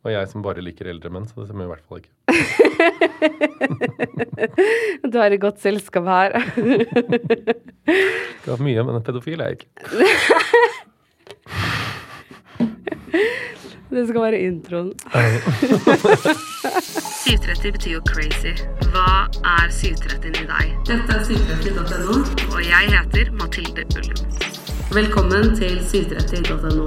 Og jeg som bare liker eldre menn, så det stemmer i hvert fall ikke. Du har et godt selskap her. Ikke hatt mye, men en pedofil er jeg ikke. Det skal være introen. 730 betyr jo crazy. Hva er 730 i deg? Dette er 730.no, og jeg heter Mathilde Ullum. Velkommen til 730.no.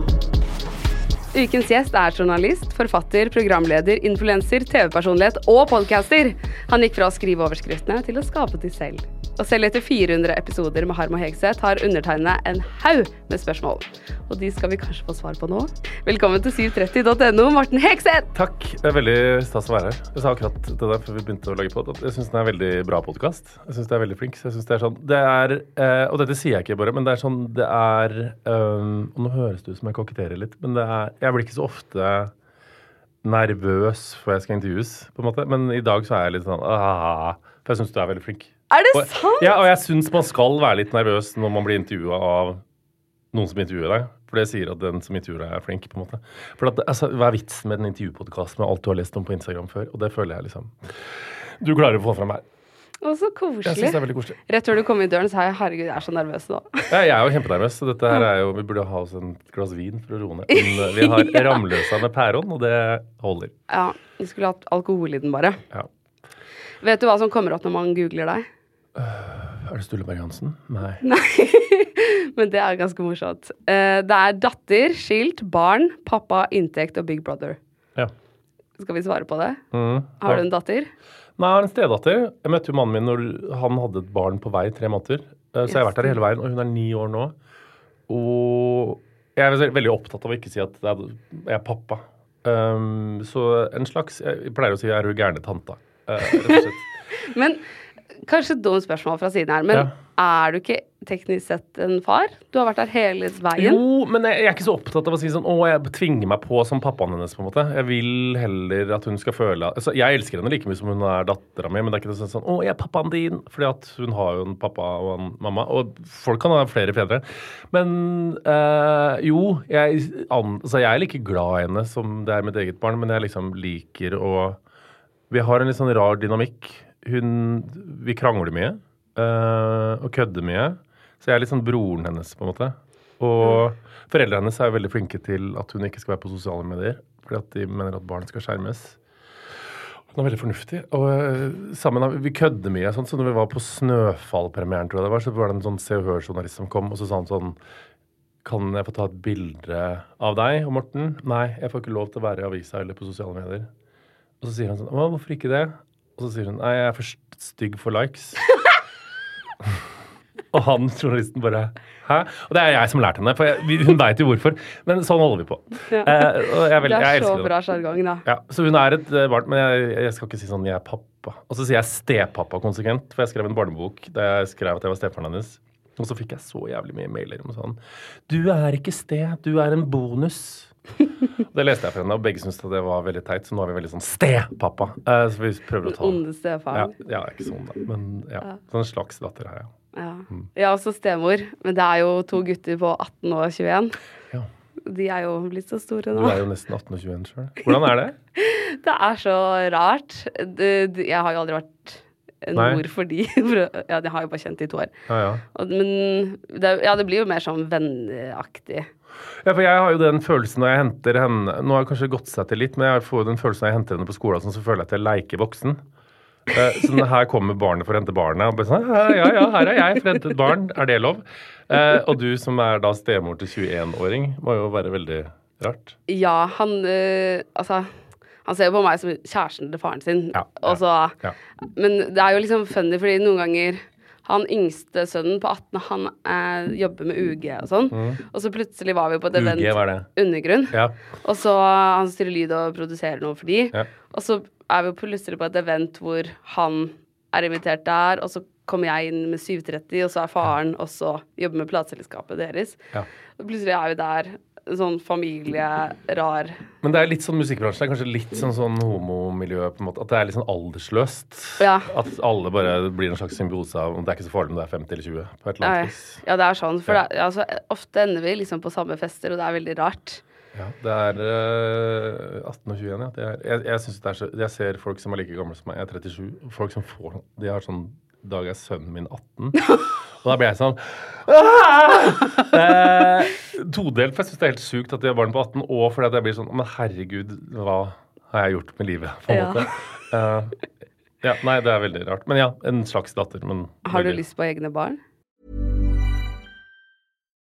Ukens gjest er journalist, forfatter, programleder, influenser, TV-personlighet og podcaster. Han gikk fra å skrive overskriftene til å skape de selv. Og selv etter 400 episoder med Harm og Hegseth har undertegnede en haug med spørsmål. Og de skal vi kanskje få svar på nå. Velkommen til 730.no, Morten Hegseth! Takk. Det er veldig stas å være her. Jeg sa akkurat det der før vi begynte å lage pod, jeg syns den er en veldig bra podkast. Jeg syns det er veldig flink. Så jeg synes det er sånn Det er eh, Og dette sier jeg ikke bare, men det er sånn Det er um, Og nå høres det ut som jeg koketterer litt, men det er Jeg blir ikke så ofte nervøs før jeg skal intervjues, på en måte. Men i dag så er jeg litt sånn ah, For jeg syns du er veldig flink. Er det Og, sant? ja, og jeg syns man skal være litt nervøs når man blir intervjua av noen som intervjuer deg. For det sier at den som intervjuer deg, er flink. på en måte. For at, altså, Hva er vitsen med en intervjupodkast med alt du har lest om på Instagram før? Og det føler jeg liksom Du klarer å få fram her. Å, så Jeg koselig. det er veldig koselig. Rett før du kom i døren, sa jeg herregud, jeg er så nervøs nå. Ja, jeg er jo kjempenervøs, så dette her er jo Vi burde ha oss en glass vin for å roe ned. Men eh, vi har Ramløsa med pæron, og det holder. Ja, Vi skulle hatt alkohol i den, bare. Ja. Vet du hva som kommer opp når man googler deg? Er det Sturle Berg-Hansen? Nei. Nei, men det er ganske morsomt. Eh, Det er datter, skilt, barn, pappa, inntekt og Big Brother. Ja. Skal vi svare på det? Mm. Har du en datter? Nei, jeg har en stedatter. Jeg møtte jo mannen min når han hadde et barn på vei tre måneder. Eh, Så jeg har vært der hele veien, og hun er ni år nå. Og jeg er veldig- opptatt av å ikke si at jeg er pappa. Um, så en slags Jeg pleier å si 'er du gærne tanta'? uh, rett og slett. Men Kanskje et dumt spørsmål fra siden her, men Ja. er du ikke teknisk sett en far? Du har vært der hele veien. Jo, men jeg, jeg er ikke så opptatt av å si sånn 'Å, jeg tvinger meg på som pappaen hennes', på en måte. Jeg vil heller at hun skal føle altså, Jeg elsker henne like mye som hun er dattera mi, men det er ikke sånn 'Å, jeg er pappaen din', fordi at hun har jo en pappa og en mamma. Og folk kan ha flere fedre. Men øh, jo, jeg, an, altså, jeg er like glad i henne som det er mitt eget barn, men jeg liksom liker å Vi har en litt sånn rar dynamikk. Hun Vi krangler mye. uh, og kødder mye. Så jeg er litt sånn broren hennes, på en måte. Og foreldrene hennes er veldig flinke til at hun ikke skal være på sosiale medier. Fordi at de mener at barn skal skjermes. Hun er veldig fornuftig. Og uh, sammen, Vi kødder mye. Sånn, så når vi var på Snøfall-premieren, tror jeg det var, så var det en sånn Se og Hør-journalist som kom, og så sa han sånn Kan jeg få ta et bilde av deg og Morten? Nei, jeg får ikke lov til å være i avisa eller på sosiale medier. Og så sier han sånn Å, hvorfor ikke det? Og så sier hun Nei, jeg er for stygg for likes. og han journalisten bare Hæ? Og det er jeg som lærte henne, for jeg, hun veit jo hvorfor. Men sånn holder vi på. Ja. Eh, jeg, veldig- det er så det. bra sjargong, da. Ja, så hun er et eh, barn, men jeg, jeg skal ikke si sånn 'jeg er pappa'. Og så sier jeg stepappa konsekvent, for jeg skrev en barnebok der jeg skrev at jeg var stefaren hennes. Og så fikk jeg så jævlig mye mailer om sånn 'Du er ikke ste, du er en bonus'. det leste jeg for henne, og begge syntes det var veldig teit, så nå er vi veldig sånn stepappa. Eh, så vi prøver å Den ta onde ja, stefaren. ja, ikke sånn, da. Men ja. Ja. Sånn slags datter her, ja. Ja. Mm. Jeg også stemor, men det er jo to gutter på 18 og 21. Ja. De er jo blitt så store Du nå. er jo nesten 18 og 21 sjøl. Hvordan er det? Det er så rart. Jeg har jo aldri vært en mor for de. Ja, de har jo bare kjent de to år. Ja, ja. Men det, ja, det blir jo mer sånn venneaktig. Ja, for jeg har jo den følelsen når jeg henter henne Nå har det kanskje gått seg til litt, men jeg får jo den følelsen når jeg henter henne på skolen, sånn, så føler jeg at jeg leker voksen. Eh, Så når her kommer barnet for å hente barnet, og bare sånn Ja, ja, ja, her er jeg for å hente et barn. Er det lov? Eh, Og du som er da stemor til 21-åring, må jo være veldig rart. Ja, han øh, Altså, han ser jo på meg som kjæresten til faren sin. Ja, ja, og så, ja. Men det er jo liksom funny, fordi noen ganger han yngste sønnen på 18 han eh, jobber med UG og sånn. Og så plutselig var vi på et event UG, er det? Undergrunn. Ja. Og så han styrer lyd og produserer noe for de. Ja. Og så er vi plutselig på et event hvor han er invitert der, og så kommer jeg inn med 730, og så er faren også jobber med plateselskapet deres. Ja. Og plutselig er vi der, sånn familie, rar Men det er litt sånn musikkbransjen. Er kanskje litt sånn, sånn homomiljø, på en måte. At det er litt sånn aldersløst. Ja. At alle bare blir en slags symbiose av om det er ikke så farlig om det er 50 eller 20. på et eller annet vis. Ja, det er sånn. For Ja. det, altså, ofte ender vi liksom på samme fester, og det er veldig rart. Ja, det er uh, 18 og 21, ja. Det er, jeg, jeg, er så, jeg ser folk som er like gamle som meg, jeg er 37. Folk som får De har sånn dag er sønnen min 18. Og da blir jeg sånn eh, Todelt, for jeg syns det er helt sjukt at de har barn på 18, og fordi at jeg blir sånn Men herregud, hva har jeg gjort med livet? På en Ja. måte. Eh, ja, nei, det er veldig rart. Men ja, en slags datter. Men Har du veldig- lyst på egne barn?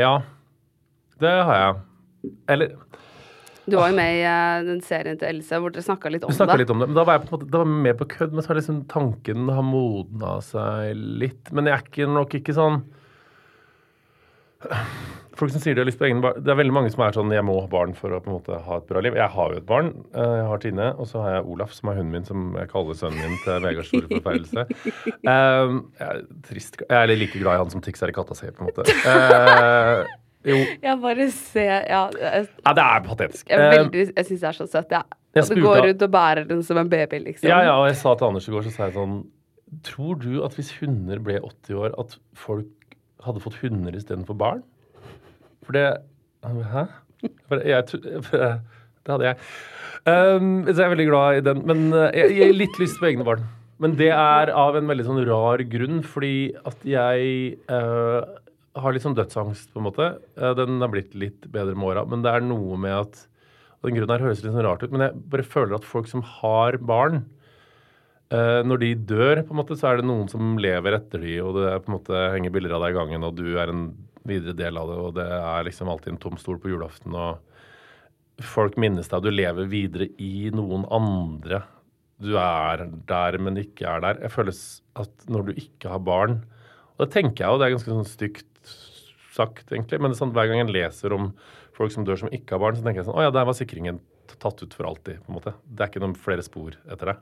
Ja, det har jeg. Eller Du var jo med i eh, den serien til Else hvor dere snakka litt om Vi snakka det. litt om det. men Da var jeg på en måte, da var med på kødd, men så har liksom tanken har modna seg litt. Men jeg er ikke, nok ikke sånn Folk som sier de har lyst på egne barn Det er veldig mange som er sånn Jeg må ha barn for å på en måte ha et bra liv. Jeg har jo et barn. eh, Jeg har Tine, og så har jeg Olaf, som er hunden min, som jeg kaller sønnen min til Vegards store forferdelse. Um, jeg, er trist, jeg er like glad i han som Tix er i katta si, på en måte. Uh, jo. Jeg bare ser Ja, jeg, Ja, det er patetisk. jeg, Eh, veldig- jeg syns det er så søtt. Ja. Jeg Og du går rundt og bærer den som en baby, liksom. Ja, ja, og jeg sa til Anders i går, så sa jeg sånn Tror du at hvis hunder ble 80 år, at folk hadde fått hunder istedenfor barn? For det Hæ? For jeg, det hadde jeg. Um, så jeg er veldig glad i den. Men uh, jeg, jeg har litt lyst på egne barn. Men det er av en veldig sånn rar grunn, fordi at jeg uh, har litt sånn dødsangst, på en måte. Uh, den har blitt litt bedre med åra, men det er noe med at og Den grunnen her høres litt sånn rart ut, men jeg bare føler at folk som har barn, uh, når de dør, på en måte, så er det noen som lever etter de, og det er på en måte henger bilder av deg i gangen, og du er en videre del av det, og det er liksom alltid en tom stol på julaften, og folk minnes deg, du lever videre i noen andre. Du er der, men ikke er der. Jeg føler at når du ikke har barn, og det tenker jeg jo, det er ganske sånn stygt sagt, egentlig, men sånn, hver gang jeg leser om folk som dør som ikke har barn, så tenker jeg sånn, å ja, der var sikringen tatt ut for alltid, på en måte. Det er ikke noen flere spor etter det.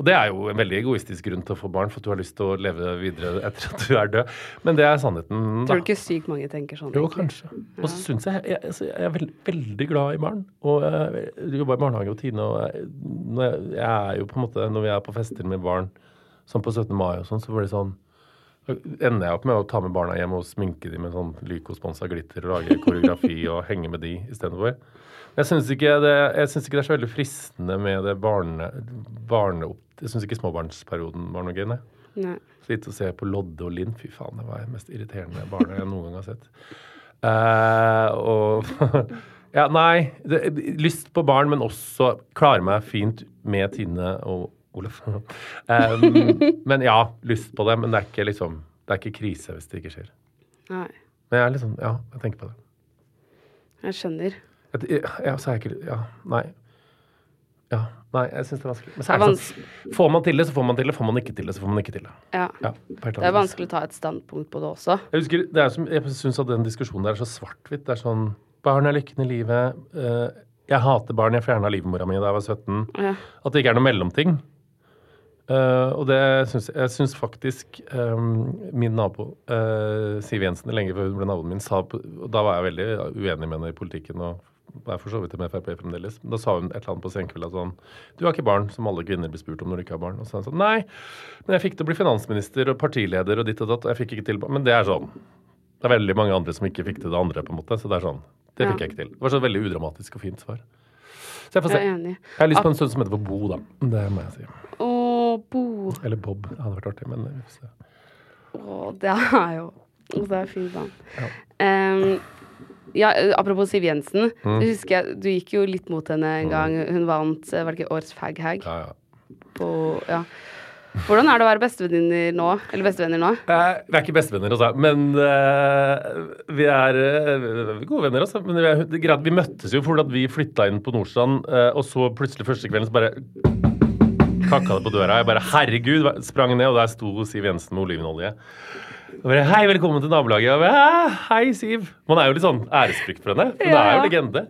Og det er jo en veldig egoistisk grunn til å få barn, for at du har lyst til å leve videre etter at du er død. Men det er sannheten. da. Tror du ikke sykt mange tenker sånn? Jo, kanskje. kanskje. Og så syns jeg jeg, jeg jeg er veldig, veldig glad i barn. Og jeg jobba i barnehage og Tine, og jeg, jeg, jeg er jo på en måte Når vi er på fester med barn, sånn på 17. mai og sånn, så blir det sånn ender jeg opp med å ta med barna hjem og sminke dem med sånn Lyco-sponsa glitter og lage koreografi og henge med de istedenfor. Jeg syns ikke, det- jeg synes ikke det er så veldig fristende med det barne... barne Jeg syns ikke småbarnsperioden var noe gøy. nei. Nei. Sitte og se på Lodde og Linn. Fy faen, det var det mest irriterende barnet jeg noen gang har sett. Uh, og Ja, nei. Det, lyst på barn, men også klare meg fint med Tine og Olaf. um, men ja, lyst på det. Men det er ikke liksom Det er ikke krise hvis det ikke skjer. Nei. Men jeg er liksom Ja, jeg tenker på det. Jeg skjønner. Jeg, ja, så er jeg ikke Ja, nei. Ja, nei, jeg syns det er vanskelig. Men så er det sånn Får man til det, så får man til det. Får man ikke til det, så får man ikke til det. Ja. Ja, et Det er vanskelig å ta et standpunkt på det også. Jeg husker, det er som, jeg syns at den diskusjonen der er så svart-hvitt. Det er sånn Barn er lykken i livet. eh, jeg hater barn. Jeg fjerna livmora mi da jeg var 17. Ja. At det ikke er noe mellomting. Eh, og det syns jeg syns faktisk um, min nabo, uh, Siv Jensen, lenge før hun ble naboen min, sa og Da var jeg veldig uenig med henne i politikken og er for så vidt med Frp fremdeles. Da sa hun et eller annet på senkvelda sånn Du har ikke barn, som alle kvinner blir spurt om når de ikke har barn. Og så sa hun sånn Nei, men jeg fikk til å bli finansminister og partileder og ditt og datt, og jeg fikk ikke til Men det er sånn. Det er veldig mange andre som ikke fikk til det andre, på en måte. Så det er sånn. Det fikk Ja. jeg ikke til. Det var så veldig udramatisk og fint svar. Så jeg får se. Jeg. Jeg har lyst på en sønn som heter for Bo, da. Det må jeg si. Å, Bo. Eller Bob. Det hadde vært artig, men får. Å, det er jo Det er fint navn. Um, ja, eh, apropos Siv Jensen. Mm. Så husker jeg, Du gikk jo litt mot henne en gang. Hun vant eh, var det ikke Årets fag-hag. Ja, ja. på ja. Hvordan er det å være bestevenninner nå? Eller bestevenner nå? Eh, vi er ikke bestevenner, altså. Men eh, vi er eh, gode venner, altså. Men vi, er, vi møttes jo fordi vi flytta inn på Nordstrand, eh, og så plutselig første kvelden så bare kakka det på døra. Jeg bare herregud, sprang ned, og der sto Siv Jensen med olivenolje. Og bare, Hei, velkommen til nabolaget. Bare, Hei, Siv. Man er jo litt sånn æresfrykt for henne. Hun er jo legende.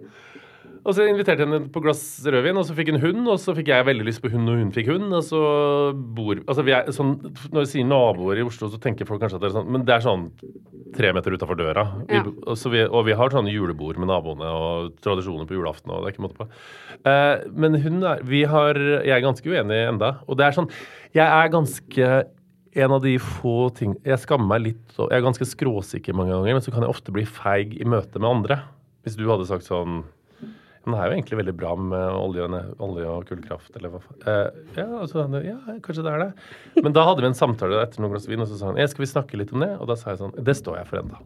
Og så inviterte jeg henne på glass rødvin, og så fikk hun hund, og så fikk jeg veldig lyst på hund, og hun fikk hund, og så bor Altså, vi er sånn Når vi sier naboer i Oslo, så tenker folk kanskje at det er sånn Men det er sånn tre meter utafor døra. Vi, Ja. vi, og vi har sånne julebord med naboene og tradisjoner på julaften, og det er ikke måte på. Eh, men hun er Vi har Jeg er ganske uenig enda, og det er sånn Jeg er ganske en av de få ting Jeg skammer meg litt Jeg er ganske skråsikker mange ganger, men så kan jeg ofte bli feig i møte med andre. Hvis du hadde sagt sånn det er jo egentlig veldig bra med olje olje og kullkraft, eller hva faen. Eh, ja, altså, ja, kanskje det er det. Men da hadde vi en samtale etter noen glass vin, og så sa han «Eh, skal vi snakke litt om det? Og da sa jeg sånn Det står jeg for enda.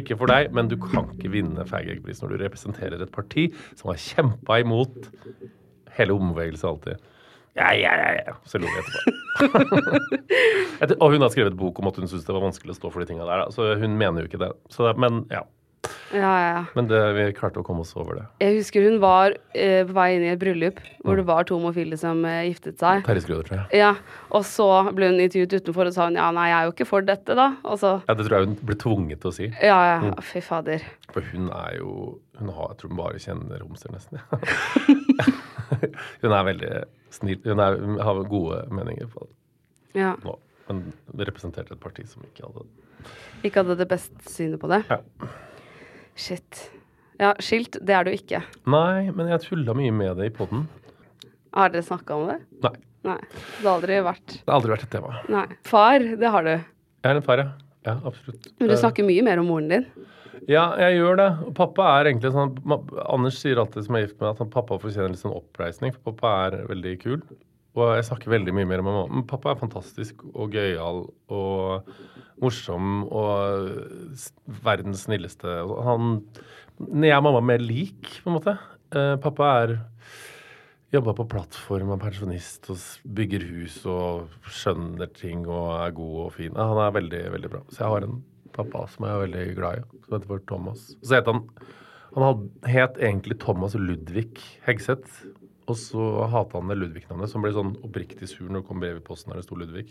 Ikke for deg, men du kan ikke vinne Fag-Egg-pris når du representerer et parti som har kjempa imot hele ombevegelsen alltid. Ja, ja, ja, ja. Så lo vi etterpå. Og hun har skrevet bok om at hun syns det var vanskelig å stå for de tinga der. Så hun mener jo ikke det. Så, men ja. Ja, ja, ja. Men det, vi klarte å komme oss over det. Jeg husker hun var eh, på vei inn i et bryllup Mm. hvor det var to homofile som eh, giftet seg. Terje tror jeg. Ja, Og så ble hun intervjuet utenfor og sa hun ja, nei, jeg er jo ikke for dette, da. Og så Ja, Det tror jeg hun ble tvunget til å si. Ja, Mm. ja, fy fader. For hun er jo Hun har, jeg tror hun bare kjenner homser, nesten. hun er veldig snill. Hun, er, hun har gode meninger på det Ja. nå. Men representerte et parti som ikke hadde Ikke hadde det beste synet på det. Ja. Shit. Ja, skilt, det er du ikke. Nei, men jeg tulla mye med det i poden. Har dere snakka om det? Nei. Nei. Det har aldri vært Det har aldri vært et tema. Nei. Far, det har du. Jeg er en far, ja. Ja, absolutt. Men du snakker mye mer om moren din. Ja, jeg gjør det. Og pappa er egentlig sånn Anders sier alltid som er gift med at pappa fortjener litt sånn oppreisning, for pappa er veldig kul. Og jeg snakker veldig mye mer om mamma. Men pappa er fantastisk og gøyal og morsom og verdens snilleste. Han Jeg og mamma er mer lik, på en måte. Eh, pappa er Jobba på plattform, er pensjonist og bygger hus og skjønner ting og er god og fin. Han er veldig, veldig bra. Så jeg har en pappa som jeg er veldig glad i, som heter Thomas. Så het han Han het egentlig Thomas Ludvig Hegseth. Og så hata han det Ludvig-navnet, som ble sånn oppriktig sur når det kom brev i posten der det sto Ludvig.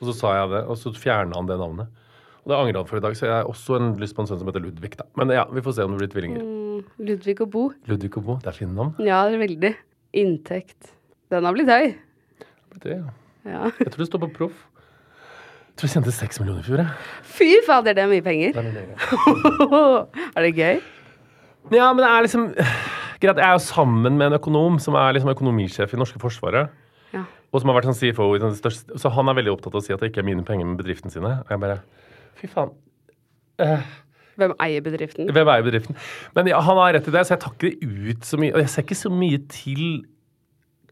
Og så sa jeg det, og så fjerna han det navnet. Og det angrer han for i dag, så jeg har også en lyst på en sønn som heter Ludvig, da. Men ja, vi får se om det blir tvillinger. Mm, Ludvig og Bo. Ludvig og Bo, det er fine navn. Ja, det er veldig. Inntekt. Den har blitt høy. Det, ja. Ja. Jeg tror det står på proff. Jeg tror jeg tjente seks millioner i fjor. Fy fader, det er mye penger. Det er mye penger. er det gøy? Ja, men det er liksom Greit, jeg er jo sammen med en økonom som er liksom økonomisjef i norske forsvaret. Ja. Og som har vært sånn CFO i den største Så han er veldig opptatt av å si at det ikke er mine penger, men bedriften sine. Og jeg bare Fy faen. Eh, Hvem eier bedriften? hvem eier bedriften? Men ja, han har rett i det, så jeg tar ikke det ut så mye. Og jeg ser ikke så mye til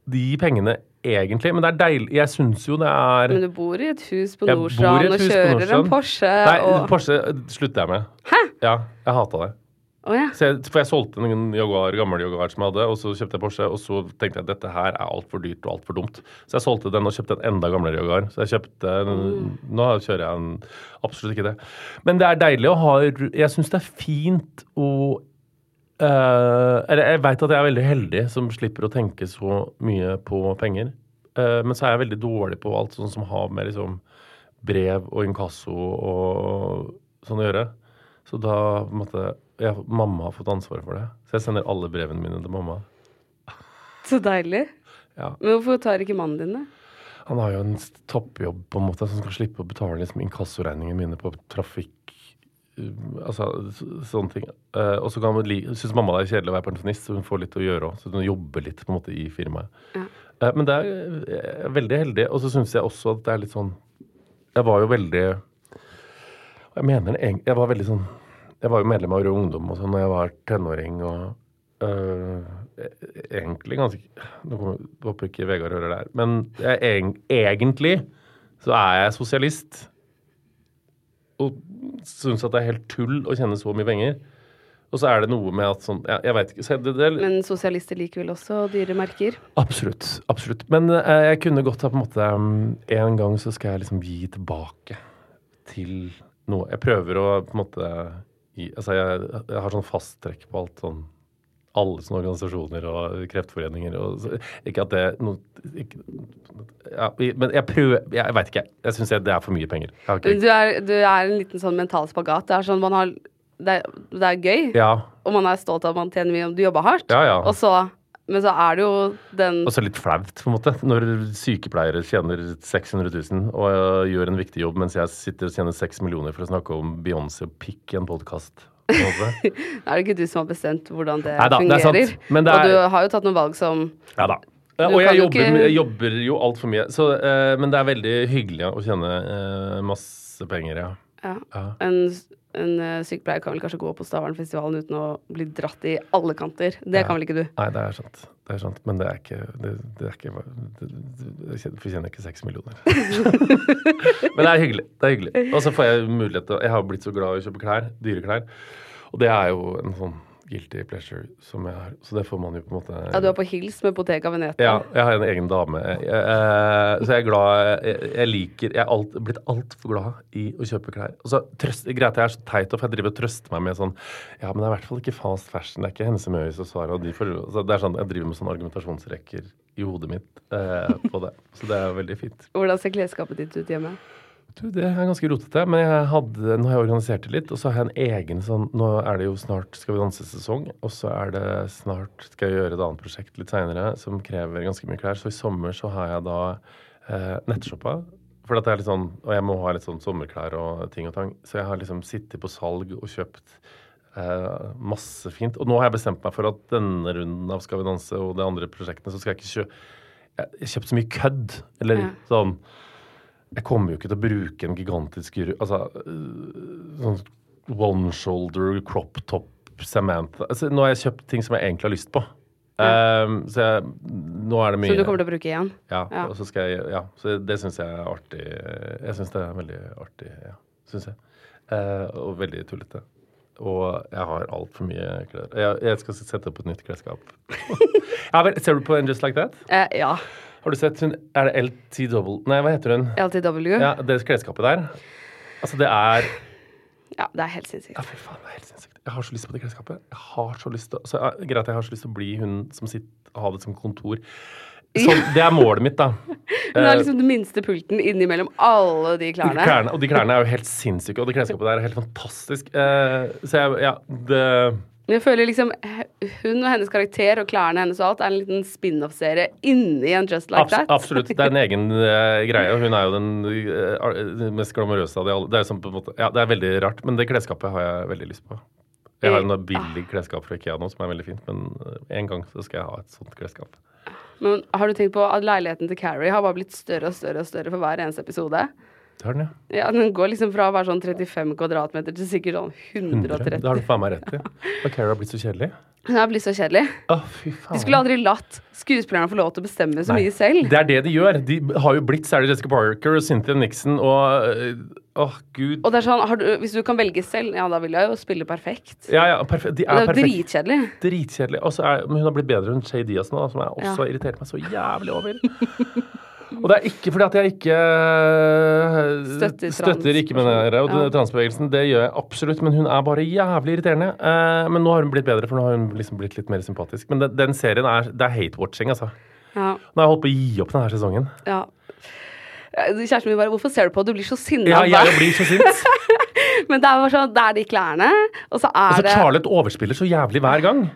de pengene egentlig, men det er deilig. Jeg syns jo det er Men du bor i et hus på Nordstrand og kjører på en. Porsche Nei, og Porsche slutter jeg med. Hæ? Ja, jeg hata det. Å ja. Så jeg, for jeg solgte en Jaguar, gammel Jaguar som jeg hadde, og så kjøpte jeg Porsche, og så tenkte jeg at dette her er altfor dyrt og altfor dumt. Så jeg solgte den og kjøpte en enda gamlere Jaguar. Så jeg kjøpte Nå kjører jeg en absolutt ikke det. Men det er deilig å ha Jeg syns det er fint å Uh, Eller jeg veit at jeg er veldig heldig som slipper å tenke så mye på penger. Uh, men så er jeg veldig dårlig på alt sånn som har med liksom brev og inkasso og sånn å gjøre. Så da måtte jeg, jeg, Mamma har fått ansvaret for det. Så jeg sender alle brevene mine til mamma. Så deilig. Ja. Men hvorfor tar ikke mannen din det? Han har jo en toppjobb på en måte som skal slippe å betale liksom, inkassoregningene mine på trafikk uh, Altså så- sånne ting. Eh, og så kan man synes mamma det er kjedelig å være pensjonist, så hun får litt å gjøre òg. Så hun jobber litt på en måte i firmaet. Eh, men det er er veldig heldig. Og så syns jeg også at det er litt sånn Jeg var jo veldig Jeg mener Jeg var veldig sånn Jeg var jo medlem av Rød Ungdom og sånn da jeg var tenåring og øh, Egentlig ganske Nå håper ikke Vegard hører det her, men jeg, egentlig så er jeg sosialist. Og syns at det er helt tull å tjene så mye penger. Og så er det noe med at sånn Jeg, jeg veit ikke. Så det, det, Men sosialister liker vel også dyre merker? Absolutt. absolutt. Men eh, jeg kunne godt ha på en måte En gang så skal jeg liksom gi tilbake til noe. Jeg prøver å på en måte Altså, jeg, jeg har sånn fasttrekk på alt sånn alle sånne organisasjoner og kreftforeninger og så, Ikke at det no, ikke, ja, Men jeg prøver Jeg, veit ikke. Jeg syns det er for mye penger. Ikke, Du er, du er en liten sånn mental spagat. Det er sånn man har Det, er- det er gøy, ja. og man er stolt av at man tjener mye, om du jobber hardt. Ja, ja. Og så, men så er det jo den Og så litt flaut, på en måte, når sykepleiere tjener 600 000 og øh, gjør en viktig jobb, mens jeg sitter og tjener 6 millioner for å snakke om Beyoncé og pikk i en podkast. Er det ikke du som har bestemt hvordan det Neida, det er sant, men det Og du har jo tatt noen valg som Ja da. Og jeg jobber, ikke- jeg jobber jo altfor mye. Så, uh, men det er veldig hyggelig å tjene uh, masse penger, ja. ja, Ja. En, en eh, sykepleier kan vel kanskje gå på Stavernfestivalen uten å bli dratt i alle kanter. Det kan vel ikke du? Nei, det er sant. Det er sant. Men det er ikke Det, det er ikke det, det, fortjener ikke seks millioner. men det er hyggelig. Det er hyggelig. Og så får jeg mulighet til Jeg har blitt så glad i å kjøpe klær. Dyre klær. Og det er jo en sånn guilty pleasure som jeg har. Så det får man jo på en måte Ja, du er på hils med Bottega Veneta. Ja, jeg har en egen dame. Jeg, jeg, så jeg er glad Jeg, jeg liker Jeg er alt, blitt altfor glad i å kjøpe klær. Og så trøst, Greit, jeg er så teit, for jeg driver og trøster meg med sånn Ja, men det er i hvert fall ikke fast fashion. Det er ikke Hennes Møyes og Sara og de for, så Det er sånn Jeg driver med sånne argumentasjonsrekker i hodet mitt eh, på det. Så det er veldig fint. Hvordan ser klesskapet ditt ut hjemme? Du, det er ganske rotete, men jeg hadde, nå har jeg organisert det litt. Og så har jeg en egen sånn Nå er det jo snart Skal vi danse-sesong, og så er det snart skal jeg gjøre et annet prosjekt litt seinere som krever ganske mye klær. Så i sommer så har jeg da eh, nettshoppa. For at det er litt sånn, Og jeg må ha litt sånn sommerklær og ting og tang. Så jeg har liksom sittet på salg og kjøpt eh, masse fint. Og nå har jeg bestemt meg for at denne runden av Skal vi danse og de andre prosjektene, så skal jeg ikke kjøpe Jeg har kjøpt så mye kødd. Eller Ja. sånn jeg kommer jo ikke til å bruke en gigantisk Altså øh, sånn one shoulder crop top Samantha altså, Nå har jeg kjøpt ting som jeg egentlig har lyst på. Um, så jeg, nå er det mye Som du kommer til å bruke igjen? ja, Ja. og så skal jeg Ja, så det syns jeg er artig. Jeg syns det er veldig artig, ja. Syns jeg. Uh, og veldig tullete. Og jeg har altfor mye klær. Jeg, jeg skal sette opp et nytt klesskap. ja, vel, ser du på En Just Like That? Uh, ja. Har du sett hun Er det LTW Nei, hva heter hun? LTW? Ja, det klesskapet der. Altså, det er Ja, det er helt sinnssykt. Ja, fy faen, det er helt sinnssykt. Jeg har så lyst på det klesskapet. Jeg har så lyst til så, ja, Greit, jeg har så lyst til å bli hun som sitter ha det som kontor. Så, det er målet mitt, da. Hun har liksom den minste pulten innimellom alle de klærne. Klærne, og de klærne er jo helt sinnssyke, og det klesskapet der er helt fantastisk. Eh, så jeg, ja, det jeg føler liksom hun og hennes karakter og klærne hennes og alt er en liten spin-off-serie inni en Just Like abs That. Absolutt. Det er en egen uh, greie. og Hun er jo den uh, mest glamorøse av de alle. Det er, sånn måte, ja, det er veldig rart, men det klesskapet har jeg veldig lyst på. Jeg har en billig klesskap fra Ikea nå som er veldig fint, men eh, en gang så skal jeg ha et sånt klesskap. Men har du tenkt på at leiligheten til Carrie har bare blitt større og større og større for hver eneste episode? Det har den, ja. Ja, Den går liksom fra å være sånn 35 kvadratmeter til sikkert sånn 100. 130. Det har du faen meg rett i. Cara har blitt så kjedelig. Hun har blitt så kjedelig. Å. De skulle aldri latt skuespillerne få lov til å bestemme så Nei. mye selv. Det er det de gjør. De har jo blitt Sarah Jessica Parker og Cynthia Nixon og Åh, oh, gud. Og det er sånn, har du, Hvis du kan velge selv, ja, da vil jeg jo spille perfekt. Ja, ja, perfekt. De er er det er jo dritkjedelig. Dritkjedelig. Er, men hun har blitt bedre enn Shay Diaz nå, som jeg også Ja. irriterte meg så jævlig over. Og det er ikke fordi at jeg ikke øh, Støtter støtter ikke med det, og Ja. transbevegelsen. Det gjør jeg absolutt, men hun er bare jævlig irriterende. Eh, men nå har hun blitt bedre, for nå har hun liksom blitt litt mer sympatisk. Men den, den serien er Det er hate-watching, altså. Ja, Nå har jeg holdt på å gi opp denne sesongen. ja. Kjæresten min bare 'Hvorfor ser du på? Du blir så sinna'. Ja, jeg blir så sint. Men det er bare sånn, det er de klærne, og så er det Og så Charlotte overspiller så jævlig hver gang.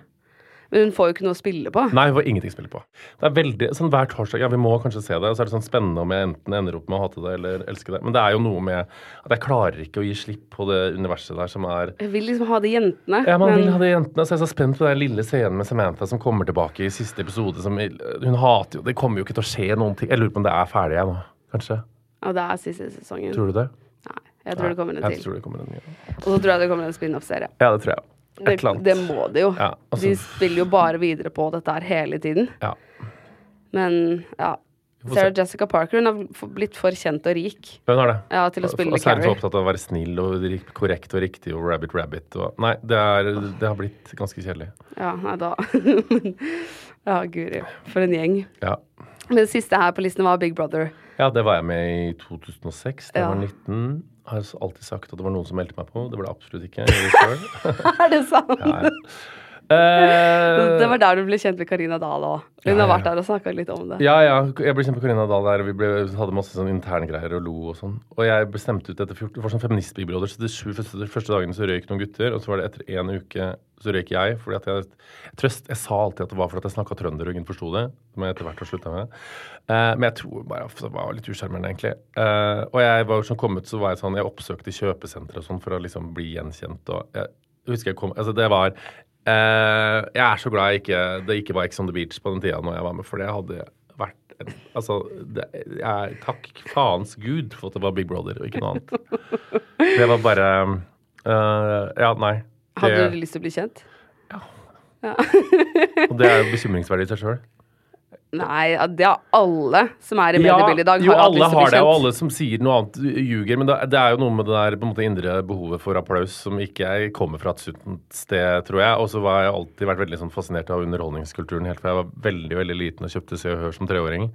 Men hun får jo ikke noe å spille på. Nei, hun får ingenting å spille på. Det er veldig, sånn Hver torsdag ja, vi må kanskje se det, og så er det sånn spennende om jeg enten ender opp med å hate det eller elske det. Men det er jo noe med at jeg klarer ikke å gi slipp på det universet der som er Jeg vil liksom ha de jentene. Ja, man men vil ha de jentene. Så jeg er så spent på den lille scenen med Samantha som kommer tilbake i siste episode. Som, hun hater jo Det kommer jo ikke til å skje noen ting. Jeg lurer på om det er ferdig jeg nå, kanskje. Og det er siste sesongen. Tror du det? Nei, jeg tror det kommer en til. tror det kommer en ny. Og så tror jeg det kommer en spin-off-serie. Ja, det tror jeg. Et Det, det må de jo. Ja, altså- De spiller jo bare videre på dette her hele tiden. Ja. Men ja. Sarah. Jessica Parker hun har blitt for kjent og rik Hun har det. ja, til å spille og særlig så opptatt av å være snill og korrekt og riktig og rabbit rabbit og Nei, det, er, det har blitt ganske kjedelig. Ja, nei da. ja, guri. For en gjeng. Ja. Men det siste her på listen var Big Brother. ja, det var jeg med i 2006. Da jeg var 19. Har alltid sagt at det var noen som meldte meg på. Det var det absolutt ikke. Er det sant? Ja, Eh, Det var der du ble kjent med Karina Dahl òg. Hun Ja, har vært der og snakka litt om det. Ja, ja. Jeg ble kjent med Karina Dahl der. Vi ble, hadde masse sånn interngreier og lo og sånn. Og jeg bestemte ut etter 14, Det var sånn Brother, så de sju første, de første dagene så røyk noen gutter, og så var det etter en uke så røyk jeg. fordi at jeg trøst, Jeg sa alltid at det var fordi at jeg snakka trønder og ingen forsto det. Som jeg etter hvert har slutta med. Uh, men jeg tror bare det var litt usjarmerende, egentlig. Uh, og jeg var jo sånn kommet, så var jeg sånn Jeg oppsøkte kjøpesentre og sånn for å liksom bli gjenkjent. og jeg, jeg husker jeg kom Altså, det var eh, Jeg er så glad ikke, det ikke var Ex on the Beach på den tida når jeg var med, for det hadde vært en, Altså, det, jeg, takk faens gud for at det var Big Brother og ikke noe annet. Det var bare uh, Ja, nei. Hadde du lyst til å bli kjent? og det er jo bekymringsverdig i seg sjøl. Nei, det er alle som er i mediebildet i dag, jo, har hatt alle har det, og alle som sier noe annet, ljuger. Men det, er jo noe med det der på en måte indre behovet for applaus som ikke jeg kommer fra et sunt sted, tror jeg. Og så har jeg alltid vært veldig sånn fascinert av underholdningskulturen helt fra jeg var veldig veldig liten og kjøpte Se og Hør som treåring.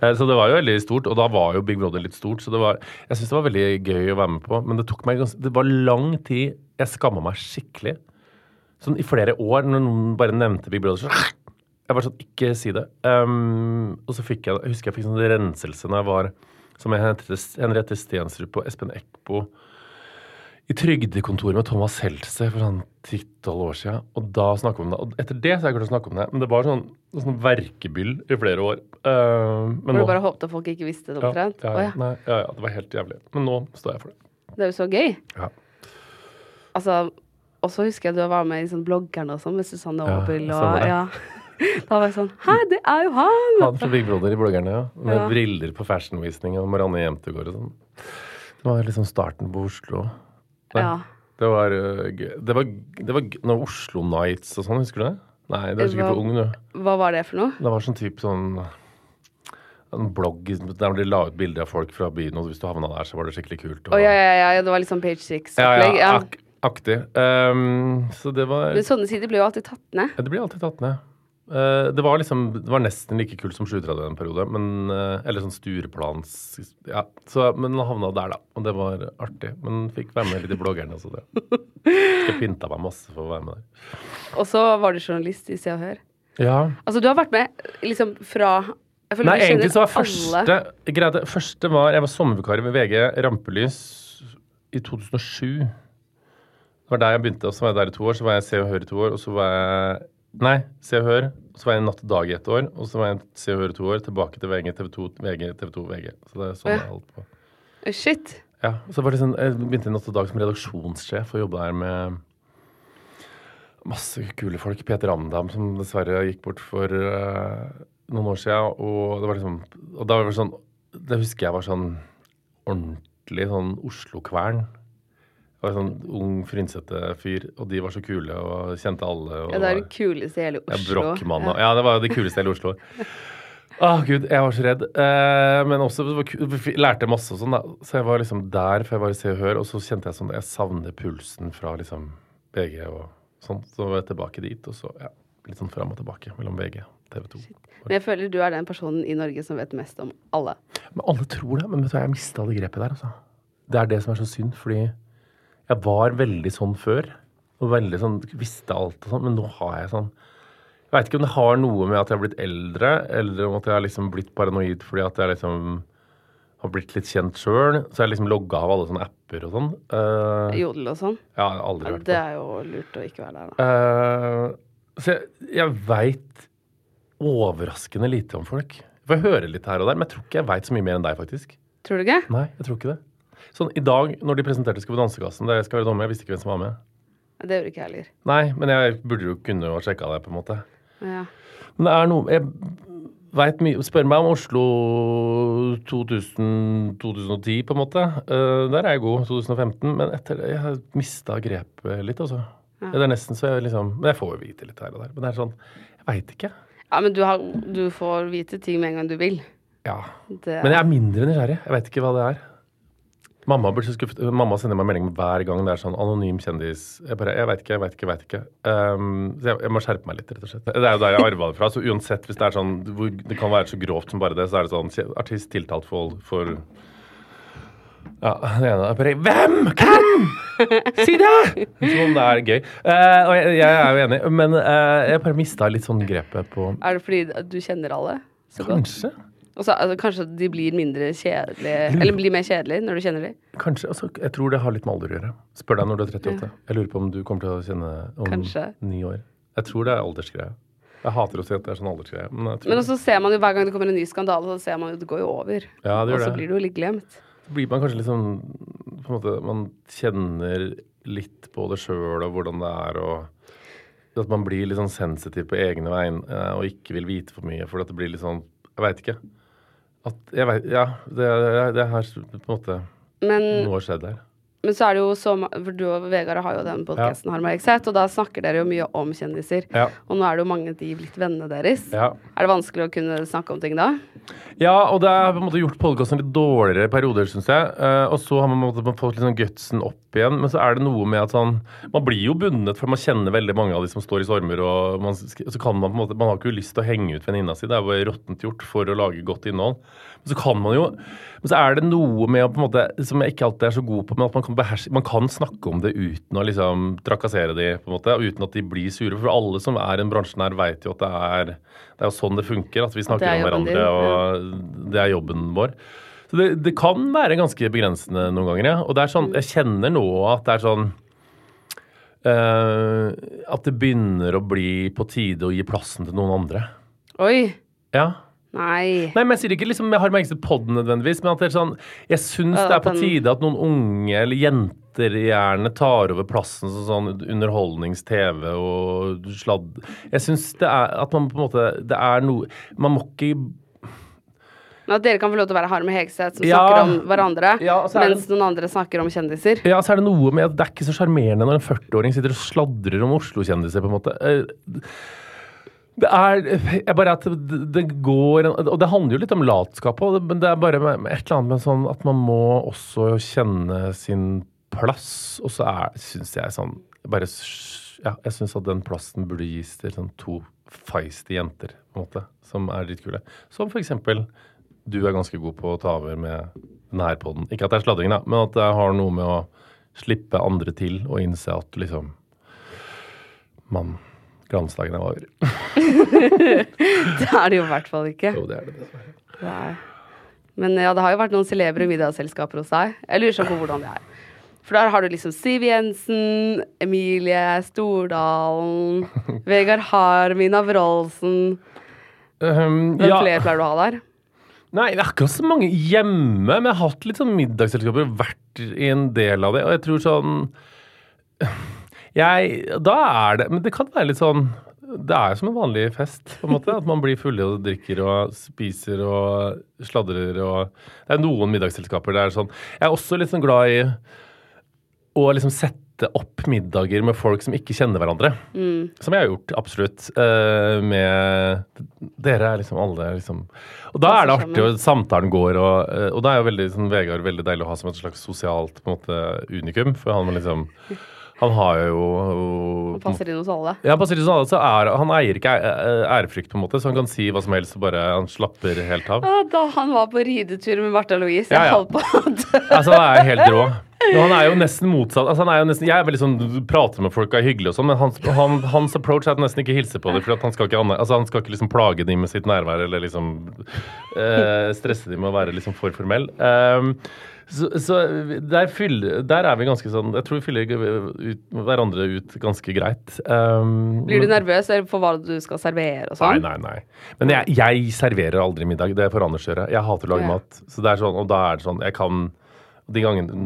Eh, Så det var jo veldig stort, og da var jo Big Brother litt stort. Så det var, jeg syns det var veldig gøy å være med på. Men det tok meg gans- Det var lang tid Jeg skamma meg skikkelig. Sånn i flere år, når noen bare nevnte Big Brother, så jeg var sånn, ikke si det. Um, og så fikk jeg, jeg husker jeg fikk sånn renselse når jeg var som Henriette, Henriette Stensrup og Espen Eckbo i trygdekontoret med Thomas Seltzer for sånn 10-12 år siden. Og da snakket vi om det. Og etter det så har jeg klart å snakke om det. Men det var sånn, sånn verkebyll i flere år. Uh, men nå du bare håpte folk ikke visste det omtrent? ja, ja, ja. nei, ja, ja, det var helt jævlig. Men nå står jeg for det. Det er jo så gøy. Ja. Altså, og så husker jeg du var med i sånn bloggerne og sånn med Susanne Ja, Aabel og det. ja. Da var jeg sånn Hæ, det er jo han! Han fra Big Brother i bloggerne, ja. Med Ja. briller på fashionvisning og Marianne Jemtegård og sånn. Det var liksom starten på Oslo. Nei, Ja. Det var øh, gøy. Det var, det var noe Oslo Nights og sånn, husker du det? Nei, det er sikkert for ung, du. Hva var det for noe? Det var sånn type sånn en blogg der de la ut bilder av folk fra byen, og hvis du havna der, så var det skikkelig kult. og- Oh, ja, ja, ja, det var liksom Page ja, Six-opplegg. ja, Ja, ak aktig. Um, så det var Men sånne sider blir jo alltid tatt ned. Ja, det blir alltid tatt ned. Eh, det var liksom Det var nesten like kult som 730 en periode, men eh, Eller sånn Stureplans Ja, så, men han havna der, da. Og det var artig. Men fikk være med litt i bloggerne også, det. Jeg pynta meg masse for å være med der. Og så var du journalist i Se og Hør. Ja. Altså, du har vært med liksom fra Nei, egentlig så var første greide, Første var Jeg var sommervikar ved VG Rampelys i 2007. Det var der jeg begynte, og så var jeg der i to år. Så var jeg Se og Hør i to år, og så var jeg Nei, Se og Hør. Og så var jeg Natt og Dag i ett år, og så var jeg Se og Hør i to år. Tilbake til VG, TV 2, VG, TV 2, VG. Så det er sånn Ja. jeg holdt på. Shit. Ja, så var det sånn, Jeg begynte i Natt og Dag som redaksjonssjef og jobba der med masse kule folk. Peter Amdam, som dessverre gikk bort for uh, noen år siden. Og det var liksom Og da var det sånn Det husker jeg var sånn ordentlig sånn Oslo-kvern. Det en sånn ung, frynsete fyr, og de var så kule og kjente alle. Og Ja, det er det kuleste i hele ja, Oslo. Brochmann og Ja, det var jo det kuleste i hele Oslo. Å, gud, jeg var så redd. Eh, men også var lærte masse og sånn, da. Så jeg var liksom der, for jeg var i Se og Hør, og så kjente jeg sånn Jeg savner pulsen fra liksom VG og sånn. Så var jeg tilbake dit, og så ja, litt sånn fram og tilbake mellom VG og TV 2. Men jeg føler du er den personen i Norge som vet mest om alle. Men alle tror det. Men vet du, hva, jeg mista det grepet der, altså. Det er det som er så synd, fordi jeg var veldig sånn før. Og veldig sånn, visste alt og sånn, men nå har jeg sånn Jeg veit ikke om det har noe med at jeg har blitt eldre, eller om at jeg har liksom blitt paranoid fordi at jeg liksom har blitt litt kjent sjøl. Så jeg liksom logga av alle sånne apper og sånn. Uh, Jodel og sånn. ja, aldri Ja, vært det er jo lurt å ikke være der, da. Uh, Så jeg, jeg veit overraskende lite om folk. For jeg hører litt her og der, men jeg tror ikke jeg veit så mye mer enn deg, faktisk. Tror du ikke? Nei, jeg tror ikke det. Sånn, I dag, når de presenterte Skal vi danse-kassen, det skal være dommer, jeg visste ikke hvem som var med. Det gjorde ikke jeg heller. Nei, men jeg burde jo kunne ha sjekka det, på en måte. Ja. Men det er noe Jeg veit mye Spør meg om Oslo 2000, 2010, på en måte. Uh, der er jeg god. 2015. Men etter det Jeg har mista grepet litt, altså. Det er nesten så jeg liksom Men jeg får jo vite litt her og der. Men det er sånn Jeg veit ikke. ja, men du, har, du får vite ting med en gang du vil. Ja. Det, Men jeg er mindre nysgjerrig. Jeg veit ikke hva det er. Mamma blir så skuffet. Mamma sender meg melding hver gang det er sånn anonym kjendis. Jeg bare, jeg veit ikke, jeg veit ikke, jeg vet ikke. Um, så jeg, jeg må skjerpe meg litt, rett og slett. Det er jo der jeg arva det fra. Så uansett hvis det er sånn hvor det kan være så grovt som bare det, så er det sånn artist tiltalt for, for ja, det ene er bare Hvem? Hvem? Si det! Som om det er gøy. Eh, og jeg, jeg er jo enig, men eh, jeg bare mista litt sånn grepet på Er det fordi du kjenner alle så godt? Og så, altså, kanskje de blir mindre kjedelige Eller blir mer kjedelige når du kjenner dem? Kanskje, altså, Jeg tror det har litt med alder å gjøre. Spør deg når du er 38. Jeg lurer på om du kommer til å kjenne om Kanskje. ni år. Jeg tror det er aldersgreie. Jeg hater å si at det er sånn aldersgreie. Men Men også ser man jo hver gang det kommer en ny skandale, så ser man jo det går jo over. Ja, det Og så det. blir det jo litt glemt. Så blir man kanskje litt sånn på en måte, Man kjenner litt på det sjøl og hvordan det er og At man blir litt sånn sensitiv på egne vegne og ikke vil vite for mye. For at det blir litt sånn Jeg veit ikke. At, jeg vet, ja, det, det har på en måte Men, Noe har skjedd der. Men så er det jo så For du og Vegard har jo den podkasten, ja. og da snakker dere jo mye om kjendiser. Ja. Og nå er det jo mange av de blitt vennene deres. Ja. Er det vanskelig å kunne snakke om ting da? Ja, og det har på en måte gjort podkasten litt dårligere i perioder, syns jeg. Eh, og så har man måte fått sånn gutsen opp igjen. Men så er det noe med at sånn Man blir jo bundet, for man kjenner veldig mange av de som står i stormer. Og man, så kan man på en måte Man har ikke lyst til å henge ut venninna si. Det er jo råttent gjort for å lage godt innhold. Så kan man jo Men så er det noe med å på en måte Som jeg ikke alltid er så god på, men at man kan beherske Man kan snakke om det uten å liksom trakassere de, på en måte, og uten at de blir sure. For alle som er i en bransjen her, vet jo at det er Det er jo sånn det funker. At vi snakker er om hverandre, din, hverandre. og det er jobben vår. Så det, det kan være ganske begrensende noen ganger, ja. Og det er sånn, jeg kjenner nå at det er sånn Uh, At det begynner å bli på tide å gi plassen til noen andre. Oi! Ja. Nei. Nei, men jeg sier ikke liksom, jeg har meg ikke på den nødvendigvis, men at det er sånn Jeg syns det er på tide at noen unge eller jenter gjerne tar over plassen som sånn underholdnings-TV og sladd Jeg syns det er at man på en måte Det er noe Man må ikke Men at dere kan få lov til å være Harm og Hegseth som Ja. snakker om hverandre, Ja, det- mens noen andre snakker om kjendiser. Ja, så er det noe med at det er ikke så sjarmerende når en 40-åring sitter og sladrer om Oslo-kjendiser, på en måte. Det er bare at det, går Og det handler jo litt om latskap òg, men det er bare et eller annet med sånn at man må også kjenne sin plass, og så er syns jeg sånn bare Ja, jeg syns at den plassen burde gis til sånn to feisty jenter, på en måte, som er litt kule. Som for eksempel du er ganske god på å ta over med denne her podden. Ikke at det er sladring, da, men at det har noe med å slippe andre til og innse at liksom Man Glansdagen var over. Det er det jo i hvert fall ikke. Jo, det er det. Nei. Men ja, det har jo vært noen celebre middagsselskaper hos deg. Jeg lurer sånn på hvordan det er. For der har du liksom Siv Jensen, Emilie Stordalen, Vegard Harmin Avrolsen Um, Hvem ja, flere pleier du å ha der? nei, det er ikke så mange hjemme, men jeg har hatt litt sånn middagsselskaper, vært i en del av det, og jeg tror sånn Jeg Da er det Men det kan være litt sånn det er jo som en vanlig fest, på en måte. At man blir fulle og drikker og spiser og sladrer og Det er noen middagsselskaper der sånn Jeg er også litt sånn glad i å liksom sette opp middager med folk som ikke kjenner hverandre. Som jeg har gjort, absolutt. eh, med Dere er liksom alle liksom Og da er det artig, og samtalen går, og, eh, og da er jo veldig sånn Vegard veldig deilig å ha som et slags sosialt på en måte unikum. For han må liksom Han har jo Og passer inn hos alle. ja, inn hos Alle så er Han eier ikke ærefrykt, på en måte, så han kan si hva som helst og bare Han slapper helt av. Da han var på ridetur med Martha Louise, jeg Ja, ja. holdt på å dø. Altså, han er helt rå. Han er jo nesten motsatt. Altså, han er jo nesten, jeg er veldig sånn, prater med folk og er hyggelig og sånn, men hans, han, hans approach er at nesten ikke hilse på dem. For han skal ikke, altså, han skal ikke liksom plage dem med sitt nærvær eller liksom eh, stresse dem med å være liksom for formell. Um, så, så der, fyller, der er vi ganske sånn Jeg tror vi fyller ut, hverandre ut ganske greit. Um, Blir du nervøs for hva du skal servere og Nei, sånn? nei, nei. Men jeg, jeg serverer aldri middag. Det får Anders gjøre. Jeg hater å lage Ja. mat. Så det er sånn, og da er det sånn Jeg kan de gangene,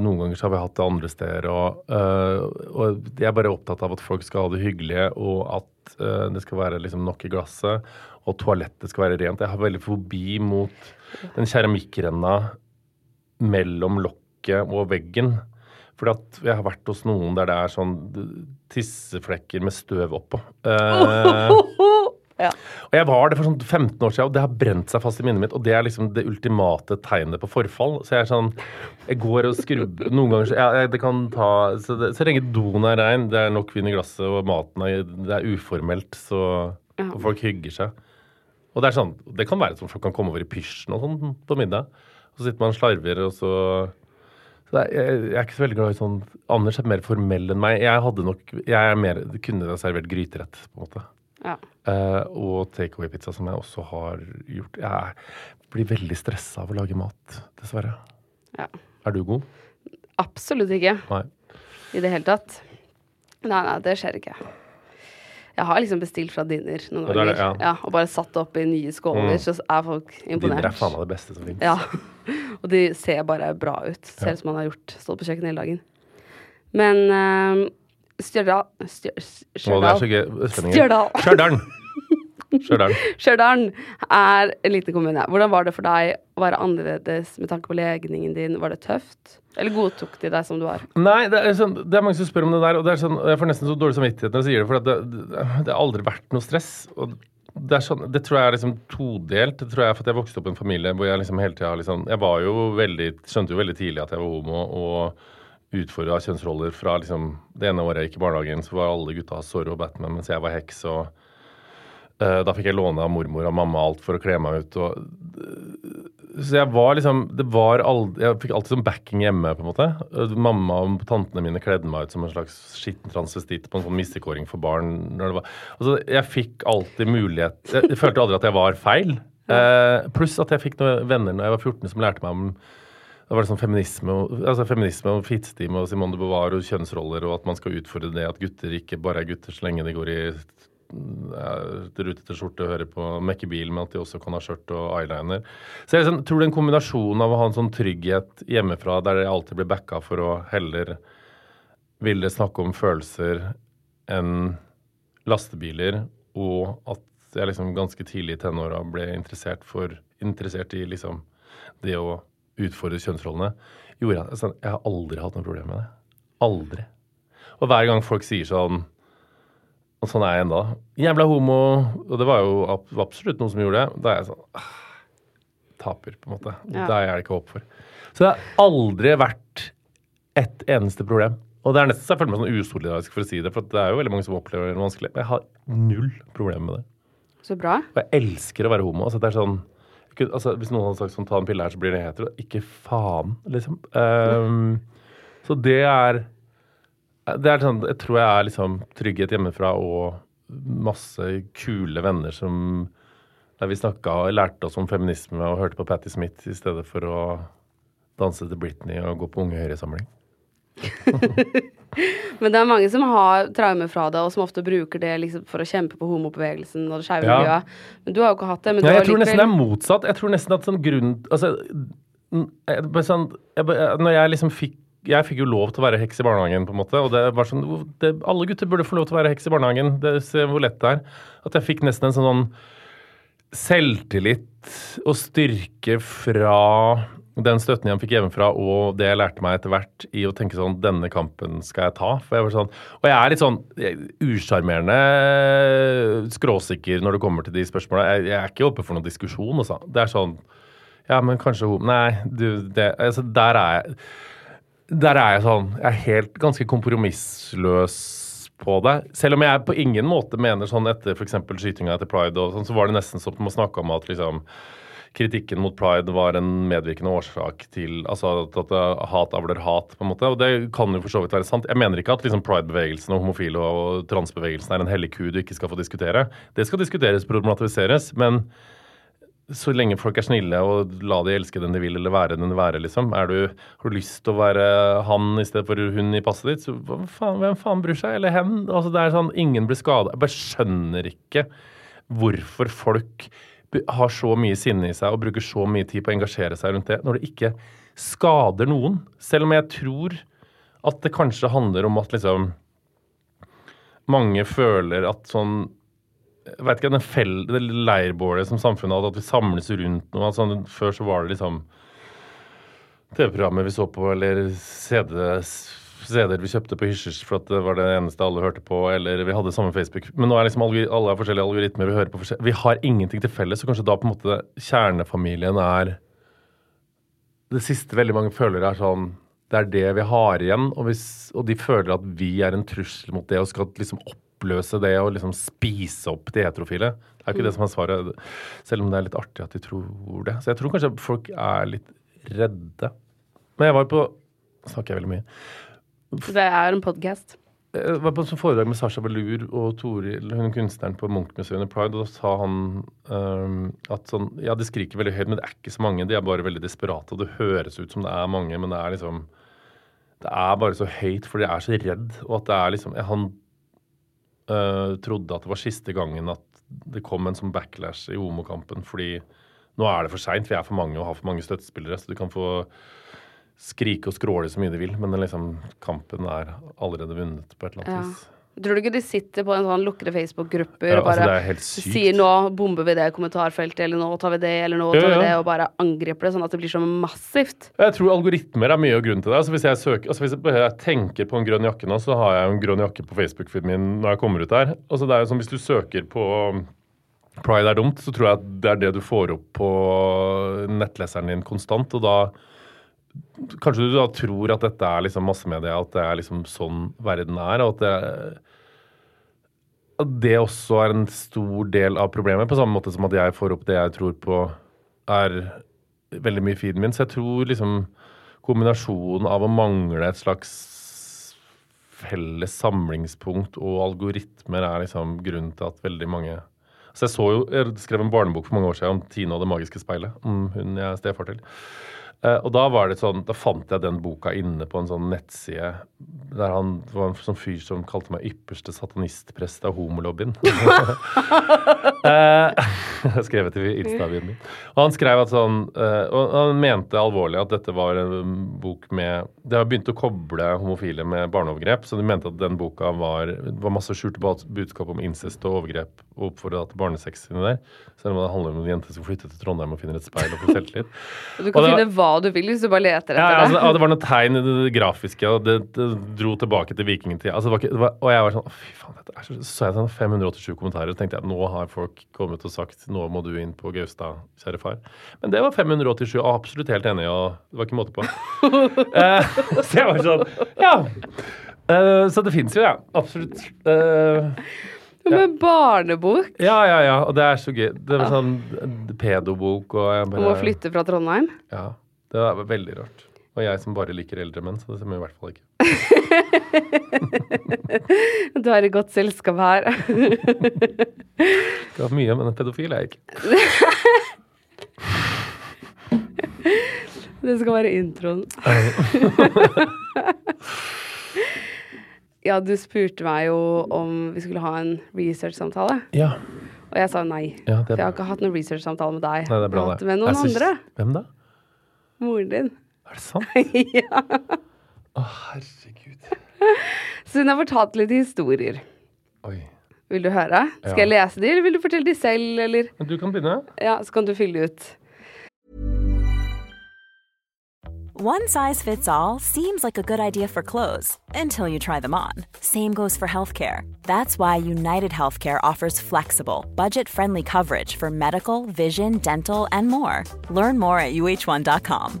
Noen ganger så har vi hatt det andre steder, og, uh, og jeg er bare opptatt av at folk skal ha det hyggelige, og at uh, det skal være liksom nok i glasset, og toalettet skal være rent. Jeg har veldig fobi mot den keramikkrenna mellom lokket og veggen. For jeg har vært hos noen der det er sånn tisseflekker med støv oppå. Eh, Ja. og jeg var det for sånn 15 år siden, og det har brent seg fast i minnet mitt. Og det er liksom det ultimate tegnet på forfall. Så jeg er sånn Jeg går og skrubber Noen ganger så jeg- det kan ta Så, det, så lenge doen er rein, det er nok vin i glasset, og maten er, det er uformelt, så og folk hygger seg. Og det er sånn Det kan være sånn folk kan komme over i pysjen og sånn på middag. Så sitter man og slarver, og så Nei, jeg, jeg er ikke så veldig glad i sånn Anders er mer formell enn meg. Jeg hadde nok Jeg er mer, kunne ha servert gryterett, på en måte. Ja. Eh, og takeaway-pizza, som jeg også har gjort. Jeg blir veldig stressa av å lage mat, dessverre. Ja. Er du god? Absolutt ikke. Nei. I det hele tatt. Nei, nei, det skjer ikke. Jeg har liksom bestilt fra Dinner noen Ja, er ganger. det, ja. ja, og bare satt det opp i nye skåler, Mm. så er folk imponert. Dinner er faen meg det beste som fins. Ja. Og de ser bare bra ut. Ser ut som man har gjort, stått på kjøkkenet hele dagen. Men uh, Stjørdal Stjørdal Stjørdal. Er en liten kommune. Hvordan var det for deg å være annerledes med tanke på legningen din? Var det tøft? Eller godtok de deg som du var? Nei, det er, sånn, det er mange som spør om det der, og det sånn, jeg får nesten så dårlig samvittighet når jeg sier det, for det, det, det har aldri vært noe stress. og det, sånn, det tror jeg er liksom todelt. Det tror jeg for at jeg vokste opp i en familie hvor jeg liksom hele tida liksom, Jeg var jo veldig, skjønte jo veldig tidlig at jeg var homo, og utfordra kjønnsroller fra liksom Det ene året jeg gikk i barnehagen, så var alle gutta Zorro og Batman, mens jeg var heks. og uh, da fikk jeg låne av mormor og mamma alt for å kle meg ut. og så jeg var liksom det var aldri, Jeg fikk alltid sånn backing hjemme, på en måte. Uh, Mamma og tantene mine kledde meg ut som en slags skitten transvestitt på en sånn mistekåring for barn. Når det var, altså, jeg fikk alltid mulighet Jeg, jeg følte aldri at jeg var feil. Eh, pluss at jeg fikk noen venner når jeg var 14 som lærte meg om da var det sånn feminisme altså feminisme og Fittstim og Simone de Beauvoir og kjønnsroller, og at man skal utfordre det at gutter ikke bare er gutter så lenge de går i ja, rutete skjorte og hører på mekkebil, men at de også kan ha skjørt og eyeliner. Så jeg liksom, tror det er en kombinasjon av å ha en sånn trygghet hjemmefra der jeg alltid blir backa for å heller ville snakke om følelser enn lastebiler, og at jeg liksom ganske tidlig i tenåra ble interessert, for, interessert i liksom det å utfordre kjønnsrollene, gjorde at altså, jeg har aldri hatt noe problem med det. Aldri. Og hver gang folk sier sånn og sånn er jeg enda. Jævla homo. Og det var jo absolutt noen som gjorde det. Da er jeg sånn ah, Taper, på en måte. Ja. Det er det ikke håp for. Så det har aldri vært ett eneste problem. Og det er nesten så jeg føler meg sånn usolidarisk for å si det, for det er jo veldig mange som opplever det vanskelig. Men jeg har null problemer med det. Så bra. Og jeg elsker å være homo. Altså, det er sånn altså, Hvis noen hadde sagt sånn, ta en pille her, så blir det hetero. Ikke faen, liksom. Um, så det er det er sånn, Jeg tror jeg er liksom trygghet hjemmefra og masse kule venner som Der vi snakka og lærte oss om feminisme og hørte på Patti Smith i stedet for å danse til Britney og gå på Unge Høyre-samling. Men det er mange som har traumer fra det, og som ofte bruker det liksom for å kjempe på homobevegelsen og det skeive Ja. miljøet. Men du har jo ikke hatt det. Men Ja, jeg tror nesten det er motsatt. Jeg tror nesten at sånn grunn Altså, jeg, sånn, jeg, når jeg liksom fikk jeg fikk jo lov til å være heks i barnehagen, på en måte. Og det var sånn, det, alle gutter burde få lov til å være heks i barnehagen. Det se hvor lett det er. At jeg fikk nesten en sånn, sånn selvtillit og styrke fra den støtten jeg fikk hjemmefra, og det jeg lærte meg etter hvert i å tenke sånn Denne kampen skal jeg ta. For jeg var sånn, og jeg er litt sånn usjarmerende skråsikker når det kommer til de spørsmåla. Jeg, jeg er ikke oppe for noen diskusjon, altså. Det er sånn Ja, men kanskje hun Nei, du, det Altså, der er jeg der er jeg sånn Jeg er helt ganske kompromissløs på det. Selv om jeg på ingen måte mener sånn etter f.eks. skytinga etter pride, og sånn, så var det nesten som å snakke om at liksom kritikken mot pride var en medvirkende årsak til altså at, at hat avler hat, på en måte. Og det kan jo for så vidt være sant. Jeg mener ikke at liksom pride-bevegelsen og homofile og transbevegelsen er en hellig ku du ikke skal få diskutere. Det skal diskuteres, problematiseres, men så lenge folk er snille og la de elske den de vil, eller være den de være, liksom. Du, har du lyst til å være han i stedet for hun i passet ditt, så faen, hvem faen bryr seg? Eller hen? Altså, det er sånn, ingen blir skada. Jeg bare skjønner ikke hvorfor folk har så mye sinne i seg og bruker så mye tid på å engasjere seg rundt det, når det ikke skader noen. Selv om jeg tror at det kanskje handler om at liksom mange føler at sånn jeg vet ikke, den fell, det leirbålet som samfunnet hadde, at vi samles rundt noe. Altså, før så var det liksom TV-programmet vi så på, eller CD, CD-er vi kjøpte på Hysjers for at det var det eneste alle hørte på, eller vi hadde samme Facebook. Men nå er liksom alle, alle har forskjellige algoritmer, vi hører på forskjellige Vi har ingenting til felles, så kanskje da på en måte kjernefamilien er Det siste veldig mange føler er sånn Det er det vi har igjen, og, hvis, og de føler at vi er en trussel mot det og skal liksom oppløse det og liksom spise opp de heterofile. Det er ikke det som er svaret, selv om det er litt artig at de tror det. Så jeg tror kanskje folk er litt redde. Men jeg var på Snakker jeg veldig mye? Det er en podkast. Jeg var på et foredrag med Sasha Velour og Toril, hun kunstneren på Munch-museet under Pride, og da sa han um, at sånn Ja, de skriker veldig høyt, men det er ikke så mange. De er bare veldig desperate, og det høres ut som det er mange, men det er liksom Det er bare så høyt, for de er så redd, og at det er liksom Han uh, trodde at det var siste gangen at det kom en sånn backlash i homokampen, fordi nå er det for seint. Vi er for mange og har for mange støttespillere, så du kan få skrike og skråle så mye de vil, men liksom, kampen er allerede vunnet på et eller annet Ja. vis. Tror du ikke de sitter på en sånn lukkede Facebook-grupper Ja, og altså, bare sykt. sier nå bomber vi det kommentarfeltet, eller nå tar vi det, eller nå tar Ja, vi det, og bare angriper det sånn at det blir så massivt? Jeg tror algoritmer er mye av grunnen til det. Altså hvis, jeg søker, altså hvis jeg tenker på en grønn jakke nå, så har jeg jo en grønn jakke på Facebook-feeden min når jeg kommer ut der. Altså det er jo som Hvis du søker på um, Pride er dumt, så tror jeg at det er det du får opp på nettleseren din konstant. Og da Kanskje du da tror at dette er liksom massemedia, at det er liksom sånn verden er. og at det at det også er en stor del av problemet, på samme måte som at jeg får opp det jeg tror på er veldig mye i feeden min. Så jeg tror liksom kombinasjonen av å mangle et slags felles samlingspunkt og algoritmer er liksom grunnen til at veldig mange Så jeg så jo, jeg skrev en barnebok for mange år siden om Tina og det magiske speilet, om hun jeg er stefar til. Eh, og da var det sånn, da fant jeg den boka inne på en sånn nettside der han var en sånn fyr som kalte meg ypperste satanistprest av homolobbyen. Eh, skrevet i Insta-videoen min. Og han skrev at sånn eh, Og han mente alvorlig at dette var en bok med Det har begynt å koble homofile med barneovergrep, så de mente at den boka var var masse skjulte bud- budskap om incest og overgrep og oppfordra til barnesex inni der. Selv om det handler om en jente som flytter til Trondheim og finner et speil og får selvtillit. Du kan finne hva du vil hvis du bare leter etter ja, altså, det. ja, det var noen tegn i det, det grafiske, og det, det dro tilbake til vikingtida. Altså, og jeg var sånn Fy faen, dette er så, så så jeg sånn 587 kommentarer og tenkte jeg, nå har folk kommet og sagt nå må du inn på Gaustad, kjære far. Men det var 587, og absolutt helt enig, og det var ikke måte på. Eh, så jeg var sånn Ja. Eh, så det fins jo, ja. Absolutt. Eh, Med barnebok ja, ja, ja. Og det er så gøy. Det var sånn eh, pedobok og jeg om bare å flytte fra Trondheim. Ja. Det var veldig rart. Og jeg som bare liker eldre menn, så det stemmer i hvert fall ikke. Du er i godt selskap her. Det hatt mye, men en pedofil er jeg ikke. Det skal være introen. Ja, du spurte meg jo om vi skulle ha en research-samtale. Ja. Og jeg sa nei. Ja, For jeg har ikke hatt noen research-samtale med deg. Nei, det er bra, har det med noen synes- andre. Hvem da? Moren din. Er det sant? ja. Å, herregud. Så hun har fortalt litt historier. Oi. Vil du høre? Skal Ja. jeg lese de, eller vil du fortelle de selv, eller? Du kan begynne. Ja, så kan du fylle ut. One size fits all seems like a good idea for clothes until you try them on. Same goes for healthcare. That's why United Healthcare offers flexible, budget friendly coverage for medical, vision, dental, and more. Learn more at uh1.com.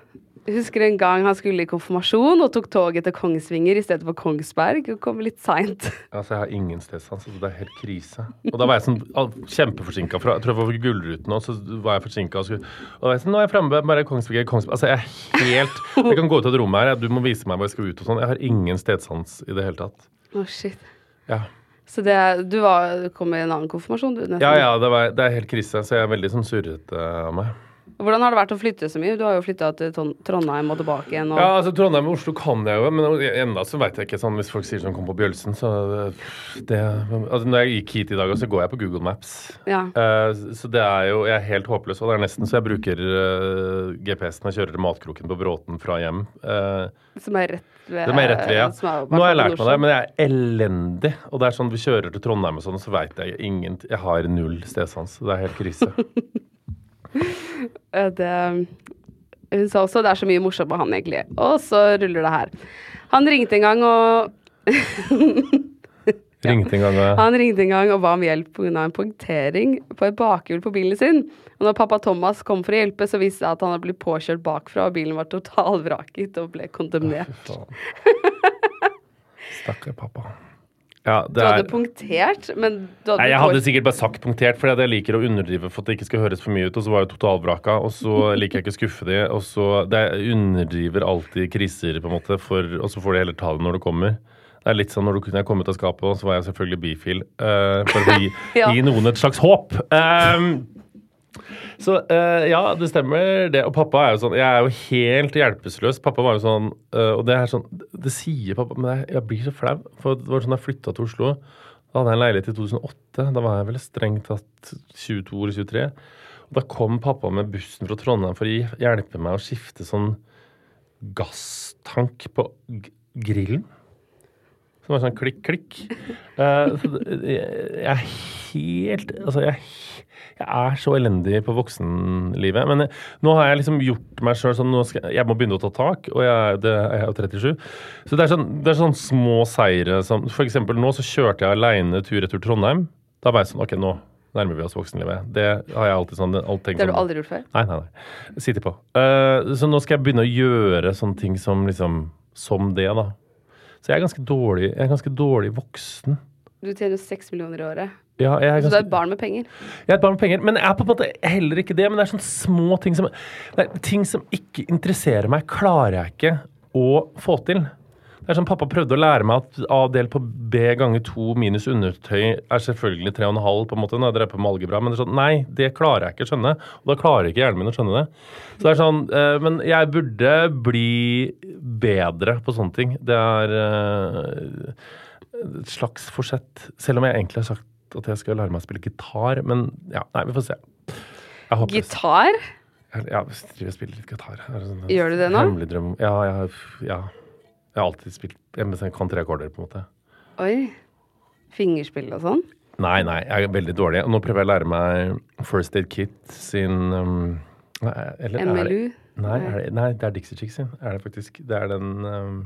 Husker en gang han skulle i konfirmasjon og tok toget til Kongsvinger i stedet for Kongsberg. Og kom litt seint. Altså, jeg har ingen stedsans. Altså, det er helt krise. Og da var jeg sånn kjempeforsinka fra Jeg tror jeg var på Gullruten òg, så var jeg forsinka. Og, skulle- og da var jeg sånn, nå er jeg framme, bare Kongsvinger, Kongsberg Altså, jeg er helt Jeg kan gå ut av et rom her, du må vise meg hvor jeg skal ut og sånn. Jeg har ingen stedsans i det hele tatt. Å, shit. Ja. Så det, du var, du kom i en annen konfirmasjon, du? nesten. Ja, ja, det, var, det er helt krise. Så jeg er veldig sånn surrete av meg. Hvordan har det vært å flytte så mye? Du har jo flytta til Trondheim og tilbake igjen. Og... Ja, altså Trondheim og Oslo kan jeg jo, men enda så veit jeg ikke sånn hvis folk sier sånn kom på Bjølsen, så det, det Altså når jeg gikk hit i dag, så går jeg på Google Maps. Ja. Uh, så det er jo Jeg er helt håpløs, og det er nesten så jeg bruker uh, GPS-en og kjører til Matkroken på Bråten fra hjem. Uh, Som er rett ved Som er rett ved, ja. er- Nå har jeg lært meg det, men jeg er elendig. Og det er sånn vi kjører til Trondheim og sånn, så veit jeg ingen Jeg har null stedsans. Det er helt krise. Eh, Det, hun sa også det er så mye morsomt med han, egentlig. Og så ruller det her. Han ringte en gang og Ringte en gang og Han ringte en gang og ba om hjelp pga. en punktering på et bakhjul på bilen sin. Og når pappa Thomas kom for å hjelpe, så viste det at han hadde blitt påkjørt bakfra, og bilen var totalvraket og ble kondemnert. Stakkar pappa. Ja, Du hadde er punktert, men hadde Nei, jeg hadde sikkert bare sagt punktert, for jeg liker å underdrive for at det ikke skal høres for mye ut. Og så var jeg totalvraka, og så liker jeg ikke å skuffe de, og så det underdriver alltid kriser, på en måte, for, og så får de heller ta det når det kommer. Det er litt sånn når du kunne komme ut av skapet, og så var jeg selvfølgelig bifil. Uh, for å gi, Ja. gi noen et slags håp. Ehm, så uh, ja, det stemmer det. Og pappa er jo sånn Jeg er jo helt hjelpeløs. Pappa var jo sånn uh, Og det er sånn Det sier pappa, men jeg, jeg blir så flau. For det var sånn jeg flytta til Oslo. Da hadde jeg en leilighet i 2008. Da var jeg vel strengt tatt 22 eller 23. Og da kom pappa med bussen fra Trondheim for å hjelpe meg å skifte sånn gasstank på grillen. Som var sånn klikk, klikk. Uh, jeg er helt Altså, jeg, jeg er så elendig på voksenlivet. Men jeg, nå har jeg liksom gjort meg sjøl sånn skal, Jeg må begynne å ta tak, og jeg, det, jeg er jo 37. Så det er sånn, det er sånn små seire som For eksempel nå så kjørte jeg aleine tur-retur Trondheim. Da var jeg sånn OK, nå nærmer vi oss voksenlivet. Det har jeg alltid sånn alt Det har du sånn- aldri gjort før? Nei, nei, nei. Sitter på. Uh, så nå skal jeg begynne å gjøre sånne ting som liksom Som det, da. Så jeg er ganske dårlig, jeg er ganske dårlig voksen. Du tjener jo seks millioner i året. Ja, jeg, er Så du er et barn med penger. jeg er et barn med penger, men jeg er på en måte heller ikke det. Men det er sånne små ting som det er Ting som ikke interesserer meg, klarer jeg ikke å få til. Det er som Pappa prøvde å lære meg at A delt på B ganger 2 minus undertøy er selvfølgelig 3,5 på en måte når jeg drev på med algebra. Men det er sånn, nei, det klarer jeg ikke å skjønne. Og da klarer ikke hjernen min å skjønne det. Så det er sånn, eh, Men jeg burde bli bedre på sånne ting. Det er eh, et slags forsett. Selv om jeg egentlig har sagt at jeg skal lære meg å spille gitar. Men ja, nei, vi får se. Gitar? Jeg, ja, jeg driver og spiller litt gitar. Sånn- Gjør du det nå? Hemmelig drøm. Ja, jeg, ja. jeg har alltid spilt Jeg kan tre akkorder, på en måte. Oi. Fingerspill og sånn? Nei, nei, jeg er veldig dårlig. Nå prøver jeg å lære meg First Aid Kit sin um, nei, eller er det- MLU? Nei, er det, nei, det er Dixie Chicks sin. Er det faktisk. Det er den um,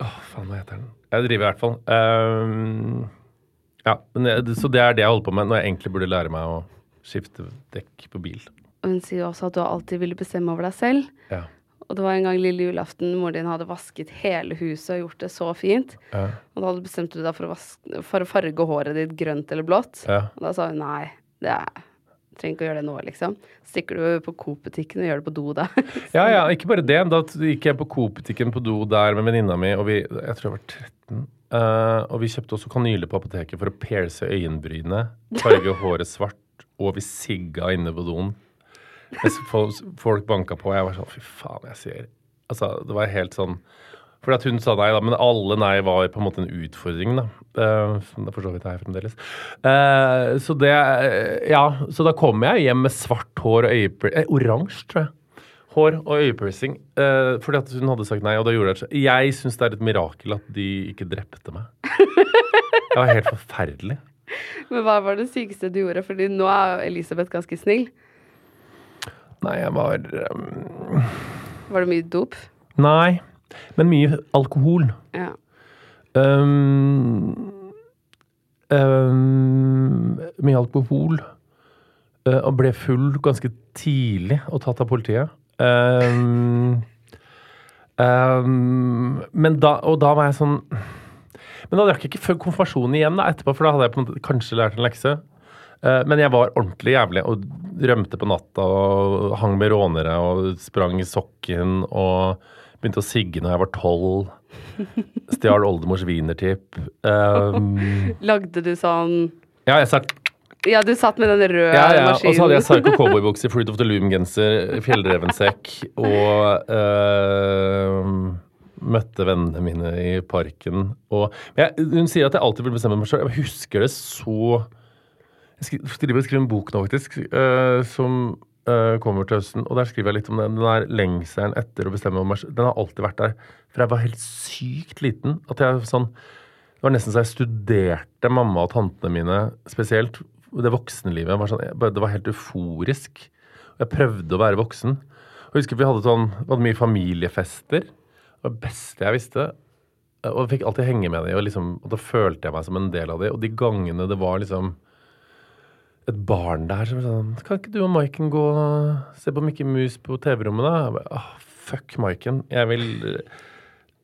Åh, faen, hva heter den? Jeg driver i hvert fall. Um, ja, men det, så det er det jeg holder på med når jeg egentlig burde lære meg å skifte dekk på bil. Hun sier jo også at du alltid ville bestemme over deg selv. Ja. Og det var en gang lille julaften moren din hadde vasket hele huset og gjort det så fint. Ja. Og da bestemte du deg for å, vaske, for å farge håret ditt grønt eller blått. Ja. Og da sa hun nei, det er Trenger ikke å gjøre det nå, liksom. Stikker du på Coop-butikken og gjør det på do der. Ja, ja, ikke bare det. Da gikk jeg på Coop-butikken på do der med venninna mi, og vi Jeg tror jeg var 13. eh, og vi kjøpte også kanyler på apoteket for å pierce øyenbrynet, farge håret svart, og vi sigga inne på doen. Folk, banka på, og jeg var sånn Fy faen, jeg sier Altså, det var helt sånn fordi at hun sa nei, da, men alle nei var på en måte en utfordring, da. Uh, som det for så vidt er fremdeles. Uh, så det Ja, så da kom jeg hjem med svart hår og øyepiercing eh, Oransje, tror jeg. Hår og øyepiercing. Eh, fordi at hun hadde sagt nei, og da gjorde det. Jeg syns det er et mirakel at de ikke drepte meg. Det var helt forferdelig. Men hva var det sykeste du gjorde? Fordi nå er Elisabeth ganske snill. Nei, jeg var um, Var det mye dop? Nei, men mye alkohol. Ja. Um, um, mye alkohol. uh, og ble full ganske tidlig og tatt av politiet. Um, um, men da, og da var jeg sånn Men da drakk jeg ikke før konfirmasjonen igjen da, etterpå, for da hadde jeg på en måte kanskje lært en lekse. Uh, men jeg var ordentlig jævlig og rømte på natta og hang med rånere og sprang i sokken og begynte å sigge når jeg var tolv. Stjal oldemors wienertipp. Um, Lagde du sånn ja, jeg satt Ja, du satt med den røde ja, ja. Og så hadde jeg Psycho Cowboybukse, Fruit of the Loom-genser, fjellrevensekk og øh, møtte vennene mine i parken. Og, jeg, hun sier at jeg alltid vil bestemme meg sjøl. Jeg husker det så Jeg skriver og skriver en bok nå, faktisk, øh, som øh, kommer til høsten. Og der skriver jeg litt om den. Den der lengselen etter å bestemme meg selv. Den har alltid vært der. For jeg var helt sykt liten. At jeg sånn det var nesten så jeg studerte mamma og tantene mine spesielt. Det voksenlivet var sånn, jeg det var helt euforisk. Jeg prøvde å være voksen. Jeg husker vi hadde sånn, vi hadde mye familiefester. Det var det beste jeg visste. Og jeg fikk alltid henge med dem, og, liksom, og da følte jeg meg som en del av dem. Og de gangene det var liksom et barn der som sånn Kan ikke du og Maiken gå og se på Mickey Mus på TV-rommet, da? Jeg bare, «Åh, fuck Maiken. Jeg vil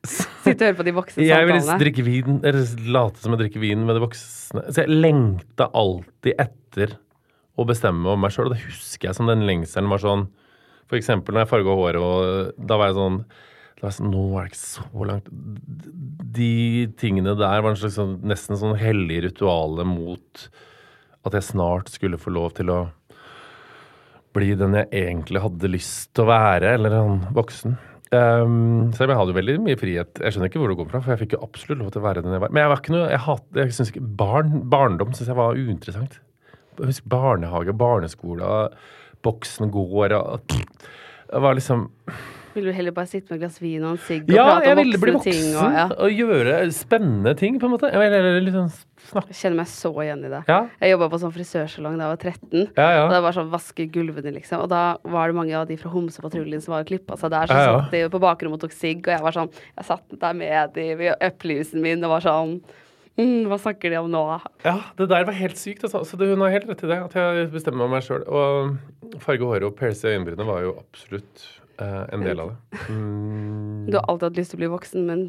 Sitte og høre på de voksne jeg vil samtalene. drikke vin, eller late som jeg drikker vin med de voksne. Så jeg lengta alltid etter å bestemme om meg sjøl. Og det husker jeg som den lengselen var sånn For eksempel når jeg farga håret, og da var jeg sånn da var jeg sånn, Nå er det ikke så langt De tingene der var en slags sånn, nesten sånn hellig rituale mot at jeg snart skulle få lov til å bli den jeg egentlig hadde lyst til å være, eller en voksen. Um, så jeg hadde jo veldig mye frihet. Jeg skjønner ikke hvor det kom fra, for jeg fikk jo absolutt lov til å være den jeg var. Men jeg var ikke noe, jeg, hat, jeg synes ikke, barn, barndom syns jeg var uinteressant. Husker barnehage, barneskole, boksen går og Det var liksom Vil du heller bare sitte med et glass vin og en sigg og Ja, prate jeg om ville bli voksne voksen ting? Og, ja. og gjøre spennende ting, på en måte. Jeg ville litt sånn snakke Jeg kjenner meg så igjen i det. Ja. Jeg jobba på sånn frisørsalong da jeg var 13. Ja, ja. Og det var sånn vaske gulvene, liksom. Og da var det mange av de fra Homsepatruljen som var og klippa seg der. Så Ja, satt de på bakrommet og tok sigg, og jeg var sånn Jeg satt der med de ved øpplehusen min og var sånn mm, Hva snakker de om nå? Ja, det der var helt sykt. Altså. Så hun har helt rett i det, at jeg bestemmer meg sjøl. Og farge håret og pierce øyenbrynene var jo absolutt eh, en del av det. Mm. Du har alltid hatt lyst til å bli voksen, men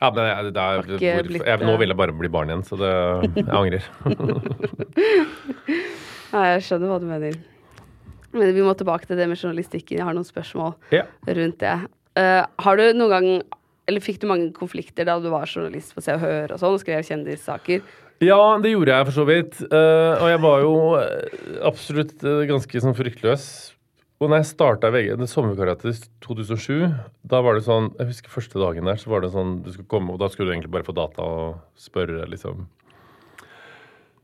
Ja, men jeg, det er, hvor, blitt, jeg, nå eh, vil jeg bare bli barn igjen, så det, jeg angrer. Nei, jeg skjønner hva du mener. Men vi må tilbake til det med journalistikken. Jeg har noen spørsmål Ja. rundt det. Uh, har du noen gang Eller fikk du mange konflikter da du var journalist på Se og Hør og sånn, og skrev kjendissaker? Ja, det gjorde jeg for så vidt. Uh, og jeg var jo absolutt ganske sånn fryktløs. Og når jeg starta VG, det til i 2007, da var det sånn Jeg husker første dagen der, så var det sånn du skulle komme, og da skulle du egentlig bare få data og spørre, liksom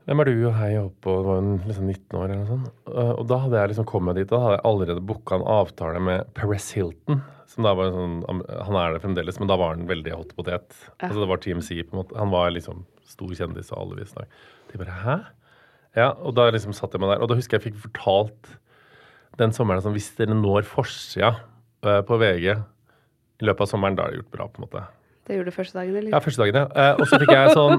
Hvem er du, og hei, og opp, og det var en liksom 19 år eller noe sånt. Eh, og da hadde jeg liksom kommet dit, da hadde jeg allerede booka en avtale med Perez Hilton. Som da var en sånn, Han er det fremdeles, men da var han veldig hot potet. Altså det var TMC, på en måte. Han var liksom stor kjendis, og alle visste det. De bare Hæ? Ja, og da liksom satt jeg meg der. Og da husker jeg fikk fortalt den sommeren som Hvis dere når forsida eh, på VG i løpet av sommeren, da er det gjort bra, på en måte. Det gjorde du første dagen, eller? Ja, første dagen, ja. Eh, og så fikk jeg sånn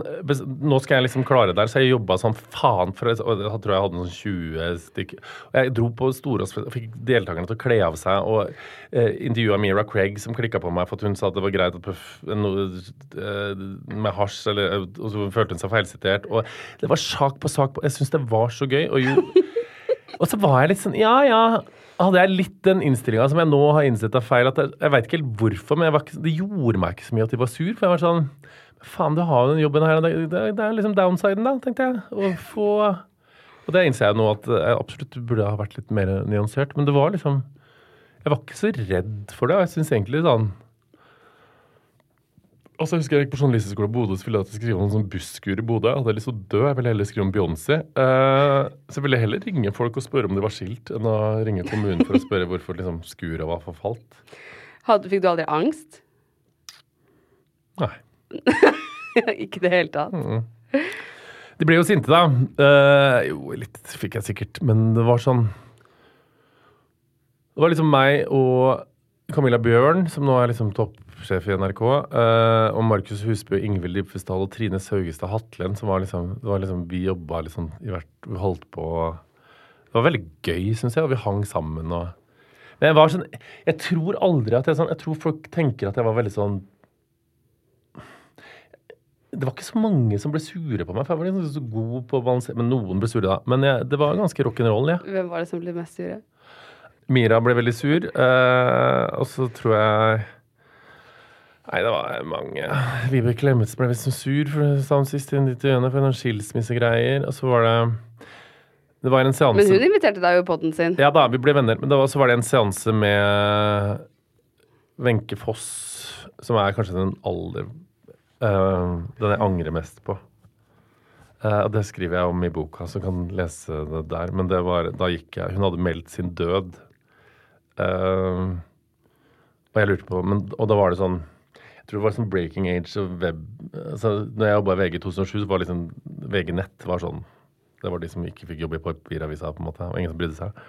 Nå skal jeg liksom klare det der, så jeg jobba sånn faen for Og jeg tror jeg hadde sånn 20 stykk. Og jeg dro på store og fikk deltakerne til å kle av seg, og eh, intervjua Mira Craig, som klikka på meg for at hun sa at det var greit at puff, noe eh, med hasj, eller eh, Og så følte hun seg feilsitert. Og det var sak på sak på Jeg syns det var så gøy. Og jo og så var jeg litt sånn Ja, ja. Hadde jeg litt den innstillinga som jeg nå har innsett er feil. Jeg, jeg veit ikke helt hvorfor, men ikke, det gjorde meg ikke så mye at de var sur. For jeg var sånn Faen, du har jo den jobben her. Det, det, det er liksom downsiden, da, tenkte jeg. Å få Og det innser jeg nå at jeg absolutt burde ha vært litt mer nyansert. Men det var liksom Jeg var ikke så redd for det. og Jeg syns egentlig sånn Altså, jeg husker jeg gikk på journalisthøgskolen i Bodø så ville jeg at jeg skulle skrive om en sånn busskur i Bodø. Jeg hadde lyst til å dø. Jeg ville heller skrive om Beyoncé. Uh, så jeg ville heller ringe folk og spørre om de var skilt, enn å ringe kommunen for å spørre hvorfor liksom, skuret var forfalt. Hadde, fikk du aldri angst? Nei. ikke i det hele tatt. De ble jo sinte, da. Uh, jo, litt fikk jeg sikkert, men det var sånn Det var liksom meg og Camilla Bjørn, som nå er liksom toppsjef i NRK, eh, og Markus Husbø, Ingvild Dybfesdal og Trine Saugestad Hatlen, som var liksom, det var liksom Vi jobba liksom i hvert Vi holdt på Det var veldig gøy, syns jeg, og vi hang sammen og Men jeg var sånn Jeg tror aldri at jeg sånn Jeg tror folk tenker at jeg var veldig sånn det var ikke så mange som ble sure på meg, for jeg var liksom så god på å balansere Men noen ble sure, da. Men jeg, det var ganske rock'n'roll, ja. Hvem var det som ble mest sure? Mira ble veldig sur. eh, og så tror jeg Nei, det var mange. Vibeke Klemetsen ble visst så sur for det sa hun sist i intervjuene for noen skilsmissegreier. Og så var det Det var en seanse Men hun inviterte deg jo i poden sin. Ja da, vi ble venner. Men var, så var det en seanse med Wenche Foss, som er kanskje den aller eh, Den jeg angrer mest på. Eh, og det skriver jeg om i boka, så kan lese det der. Men det var, da gikk jeg Hun hadde meldt sin død. Uh, og jeg lurte på men, Og da var det sånn Jeg tror det var sånn breaking age og web altså, Når jeg jobba i VG i 2007, så var liksom VG Nett var sånn Det var de som ikke fikk jobbe i papiravisa, på en måte. Og ingen som brydde seg.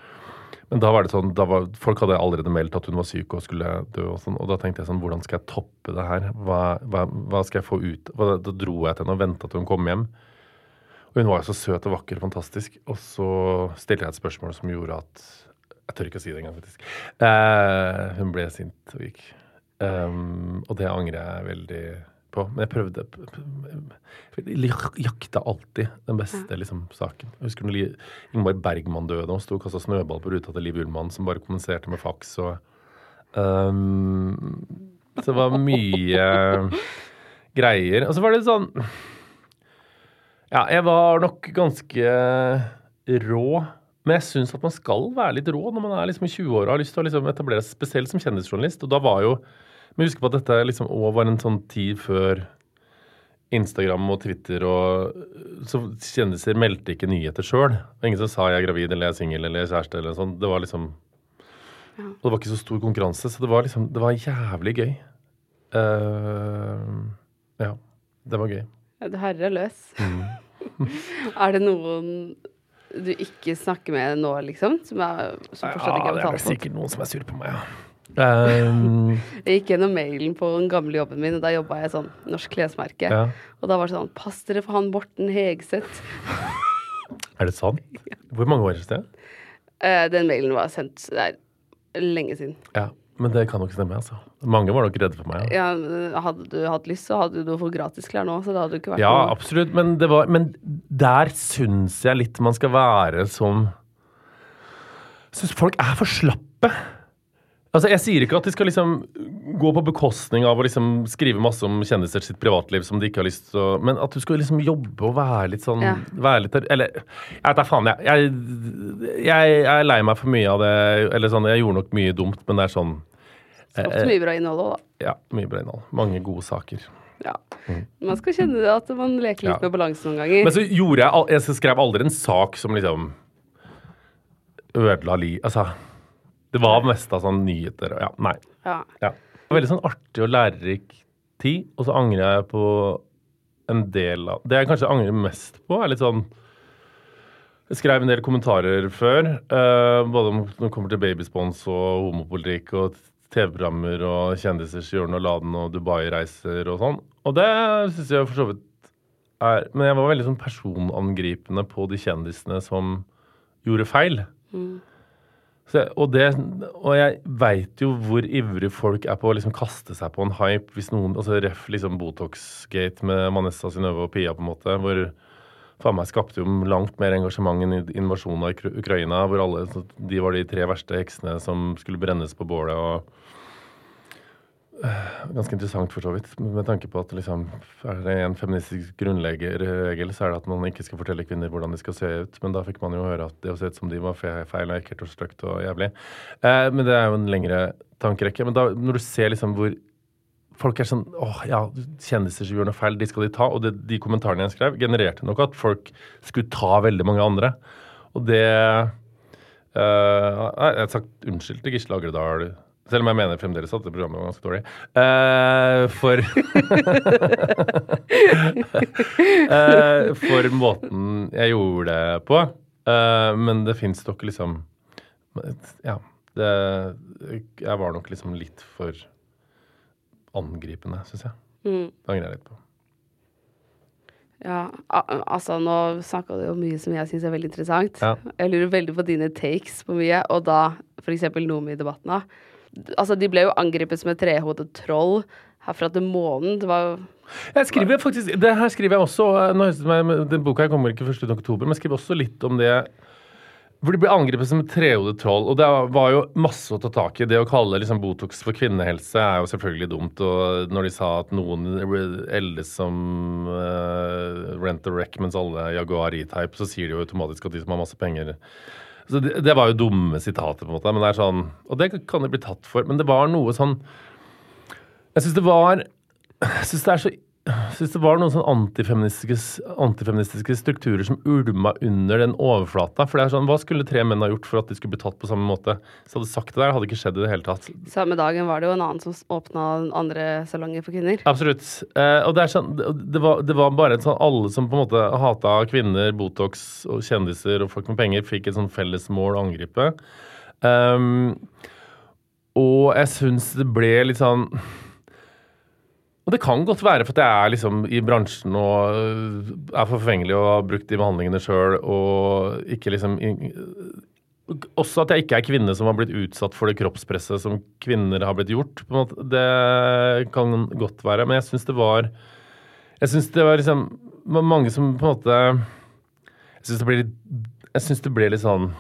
Men da var det sånn, da var, folk hadde allerede meldt at hun var syk og skulle dø. Og sånn, og da tenkte jeg sånn, hvordan skal jeg toppe det her? Hva, hva, hva skal jeg få ut? Hva, da dro jeg til henne og venta til hun kom hjem. Og hun var jo så søt og vakker og fantastisk. Og så stilte jeg et spørsmål som gjorde at Jeg tør ikke å si det engang, faktisk. Eh, hun ble sint og gikk. Um, og det angrer jeg veldig på. Men jeg prøvde Jeg jakta alltid den beste liksom, saken. Jeg husker når Ingmar Bergman døde og sto og kasta snøball på ruta til Liv Ullmann, som bare kommuniserte med faks. og um, Så det var mye greier. Og så var det sånn Ja, jeg var nok ganske rå. Men jeg syns at man skal være litt rå når man er liksom i 20-åra og har lyst til å liksom etablere seg spesielt som kjendisjournalist. Og da var jo Men husk på at dette liksom også var en sånn tid før Instagram og Twitter og Så kjendiser meldte ikke nyheter sjøl. Ingen som sa 'jeg er gravid' eller 'jeg er singel' eller er kjæreste' eller sånn. Det var liksom Og det var ikke så stor konkurranse, så det var liksom Det var jævlig gøy. Uh, ja. Det var gøy. Du herre løs. Mm. er det noen du ikke snakker med nå, liksom? Som, er, som fortsatt ikke har det er vel det er sikkert noen som er sur på meg, ja. Um, Jeg gikk gjennom mailen på den gamle jobben min, og da jobba jeg sånn norsk klesmerke. Ja. Og da var det sånn Pass dere for han Borten Hegseth. er det sant? Hvor mange år siden? Uh, den mailen var sendt Det er lenge siden. Ja, men det kan nok stemme, altså. Mange var nok redde for meg. Ja, Ja, hadde du hatt lyst, så hadde du fått gratisklær nå, så det hadde ikke vært ja noe absolutt. Men, det var, men der syns jeg litt man skal være som Syns folk er for slappe. Altså, Jeg sier ikke at de skal liksom gå på bekostning av å liksom skrive masse om kjendiser sitt privatliv som de ikke har lyst til å Men at du skal liksom jobbe og være litt sånn Ja. være litt, Eller jeg vet da faen, jeg, jeg, jeg er lei meg for mye av det. Eller sånn, jeg gjorde nok mye dumt, men det er sånn Ofte mye bra innhold òg, da. Ja, mye bra innhold. Mange gode saker. Ja. Man skal kjenne det at man leker litt Mm. Ja. med balansen noen ganger. Men så gjorde jeg Jeg skrev aldri en sak som liksom ødela li... Altså, det var mest av sånn nyheter og ja, nei. ja. Ja. Det var veldig sånn artig og lærerik tid, og så angrer jeg på en del av Det jeg kanskje angrer mest på, er litt sånn Jeg skrev en del kommentarer før, eh, både om når det kommer til babyspons og homopolitikk og TV-programmer og kjendisers hjørne og Laden og Dubai-reiser og sånn. Og det syns jeg for så vidt er Men jeg var veldig sånn personangripende på de kjendisene som gjorde feil. Så, og, det, og jeg veit jo hvor ivrig folk er på å liksom kaste seg på en hype hvis noen altså Ref liksom Botox-gate med Manessa Synnøve og Pia, på en måte, hvor faen meg skapte jo langt mer engasjement enn invasjonen av Ukraina, hvor alle de var de tre verste heksene som skulle brennes på bålet. og Ganske interessant for så vidt, med tanke på at liksom, er det en feministisk grunnleggerregel, så er det at man ikke skal fortelle kvinner hvordan de skal se ut. Men da fikk man jo høre at det å se ut som de var feil og ekkelt og stygt og jævlig. Eh, men det er jo en lengre tankerekke. Men da, når du ser liksom hvor folk er sånn åh, ja, kjendiser som gjør noe feil, de skal de ta. Og det, de kommentarene jeg skrev, genererte nok at folk skulle ta veldig mange andre. Og det eh, Jeg har sagt unnskyld til Gisle Agredal, selv om jeg mener fremdeles at det programmet var ganske dårlig. Uh, for uh, For måten jeg gjorde det på. Uh, men det fins nok liksom Ja. Det, jeg var nok liksom litt for angripende, syns jeg. Mm. Det angrer jeg litt på. Ja, altså nå snakka du jo mye som jeg syns er veldig interessant. Ja. Jeg lurer veldig på dine takes på mye, og da f.eks. Nomi-debatten. Altså, de ble jo angrepet som et trehodet troll herfra til månen. Det var Jeg skriver faktisk, Det her skriver jeg også. eh, Nå jeg- Den boka her kommer ikke 1. oktober, men jeg skriver også litt om det hvor de ble angrepet som et trehodet troll. Og det var jo masse å ta tak i. Det å kalle liksom Botox for kvinnehelse er jo selvfølgelig dumt. Og når de sa at noen eldes som uh, rent a wreck, mens alle Jaguar E-Type, så sier de jo automatisk at de som har masse penger Så det, det var jo dumme sitater, på en måte. Men det er sånn, og det kan de bli tatt for. Men det var noe sånn Jeg syns det var jeg syns det er så jeg synes det var noen sånn antifeministiske, antifeministiske strukturer som ulma under den overflata. For det er sånn, Hva skulle tre menn ha gjort for at de skulle bli tatt på samme måte? Så hadde de sagt det der, hadde ikke skjedd i det hele tatt. Samme dagen var det jo en annen som åpna andre salonger for kvinner. Absolutt. Eh, og det er sånn, det var, det var bare sånn alle som på en måte hata kvinner, Botox og kjendiser og folk med penger, fikk et sånn felles mål å angripe. Um, og jeg syns det ble litt sånn Og det kan godt være for at jeg er liksom i bransjen og øh, er forfengelig og har brukt de behandlingene sjøl og ikke liksom Også at jeg ikke er kvinne som har blitt utsatt for det kroppspresset som kvinner har blitt gjort. Det kan godt være. Men jeg syns det var Jeg syns det var liksom mange som på en måte Jeg syns det det ble litt sånn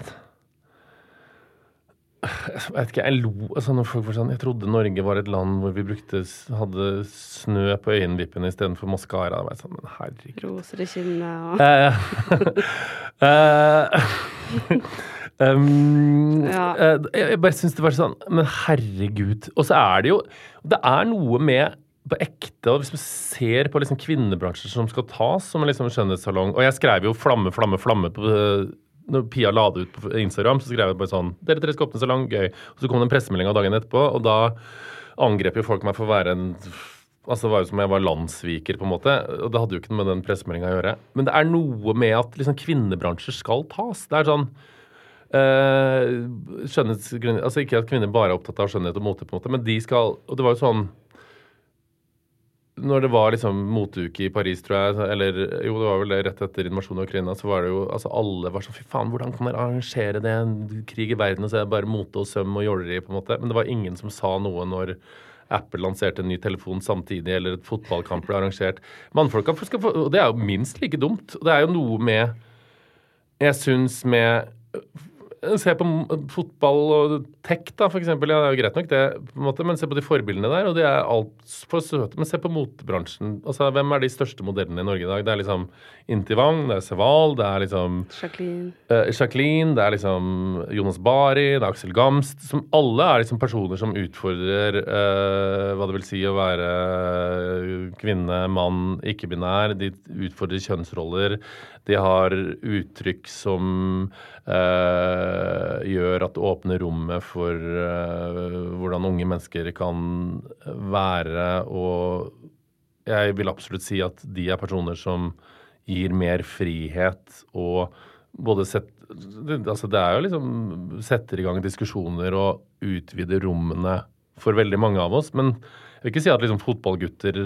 jeg vet ikke, jeg lo altså når folk var sånn, Jeg trodde Norge var et land hvor vi brukte, hadde snø på øyenvippene istedenfor maskara. Sånn, men herregud. Roser i kinnet og Eh, eh, um, Ja. eh, jeg jeg bare syns det var sånn Men herregud. Og så er det jo Det er noe med på ekte, og hvis man ser på liksom kvinnebransjer som skal tas som en liksom skjønnhetssalong Og jeg skrev jo 'flamme, flamme, flamme' på eh, når Pia la det ut på Instagram, så skrev jeg bare sånn 'Dere tre skal åpne salong, gøy'. Og så kom det en pressemelding av dagen etterpå, og da angrep jo folk meg for å være en Altså Det var jo som jeg var landssviker, på en måte. Og det hadde jo ikke noe med den pressemeldinga å gjøre. Men det er noe med at liksom kvinnebransjer skal tas. Det er sånn øh, skjønnhetsgrunn... Altså ikke at kvinner bare er opptatt av skjønnhet og mote, på en måte, men de skal Og det var jo sånn når det var liksom moteuke i Paris, tror jeg, eller jo, det var vel det rett etter invasjonen av Ukraina, så var det jo altså Alle var sånn Fy faen, hvordan kan dere arrangere det? En krig i verden, og så er det bare mote og søm og jåleri, på en måte. Men det var ingen som sa noe når Apple lanserte en ny telefon samtidig, eller et fotballkamp ble arrangert. Mannfolka skal få Og det er jo minst like dumt. Og det er jo noe med Jeg syns med Se på fotball og tech, da, eksempel. Ja, det er jo greit nok, det, på en måte, men se på de forbildene der, og de er altfor søte. Men se på motebransjen. Altså, hvem er de største modellene i Norge i dag? Det er liksom Intivang, det er Seval, det er liksom Jacqueline. eh, Jacqueline, det er liksom Jonas Bari, det er Aksel Gamst. Som alle er liksom personer som utfordrer eh, hva det vil si å være kvinne, mann, ikke-binær. De utfordrer kjønnsroller. De har uttrykk som eh, gjør at det åpner rommet for eh, hvordan unge mennesker kan være. Og jeg vil absolutt si at de er personer som gir mer frihet og både sett, altså Det er jo liksom setter i gang diskusjoner og utvider rommene for veldig mange av oss. Men jeg vil ikke si at liksom fotballgutter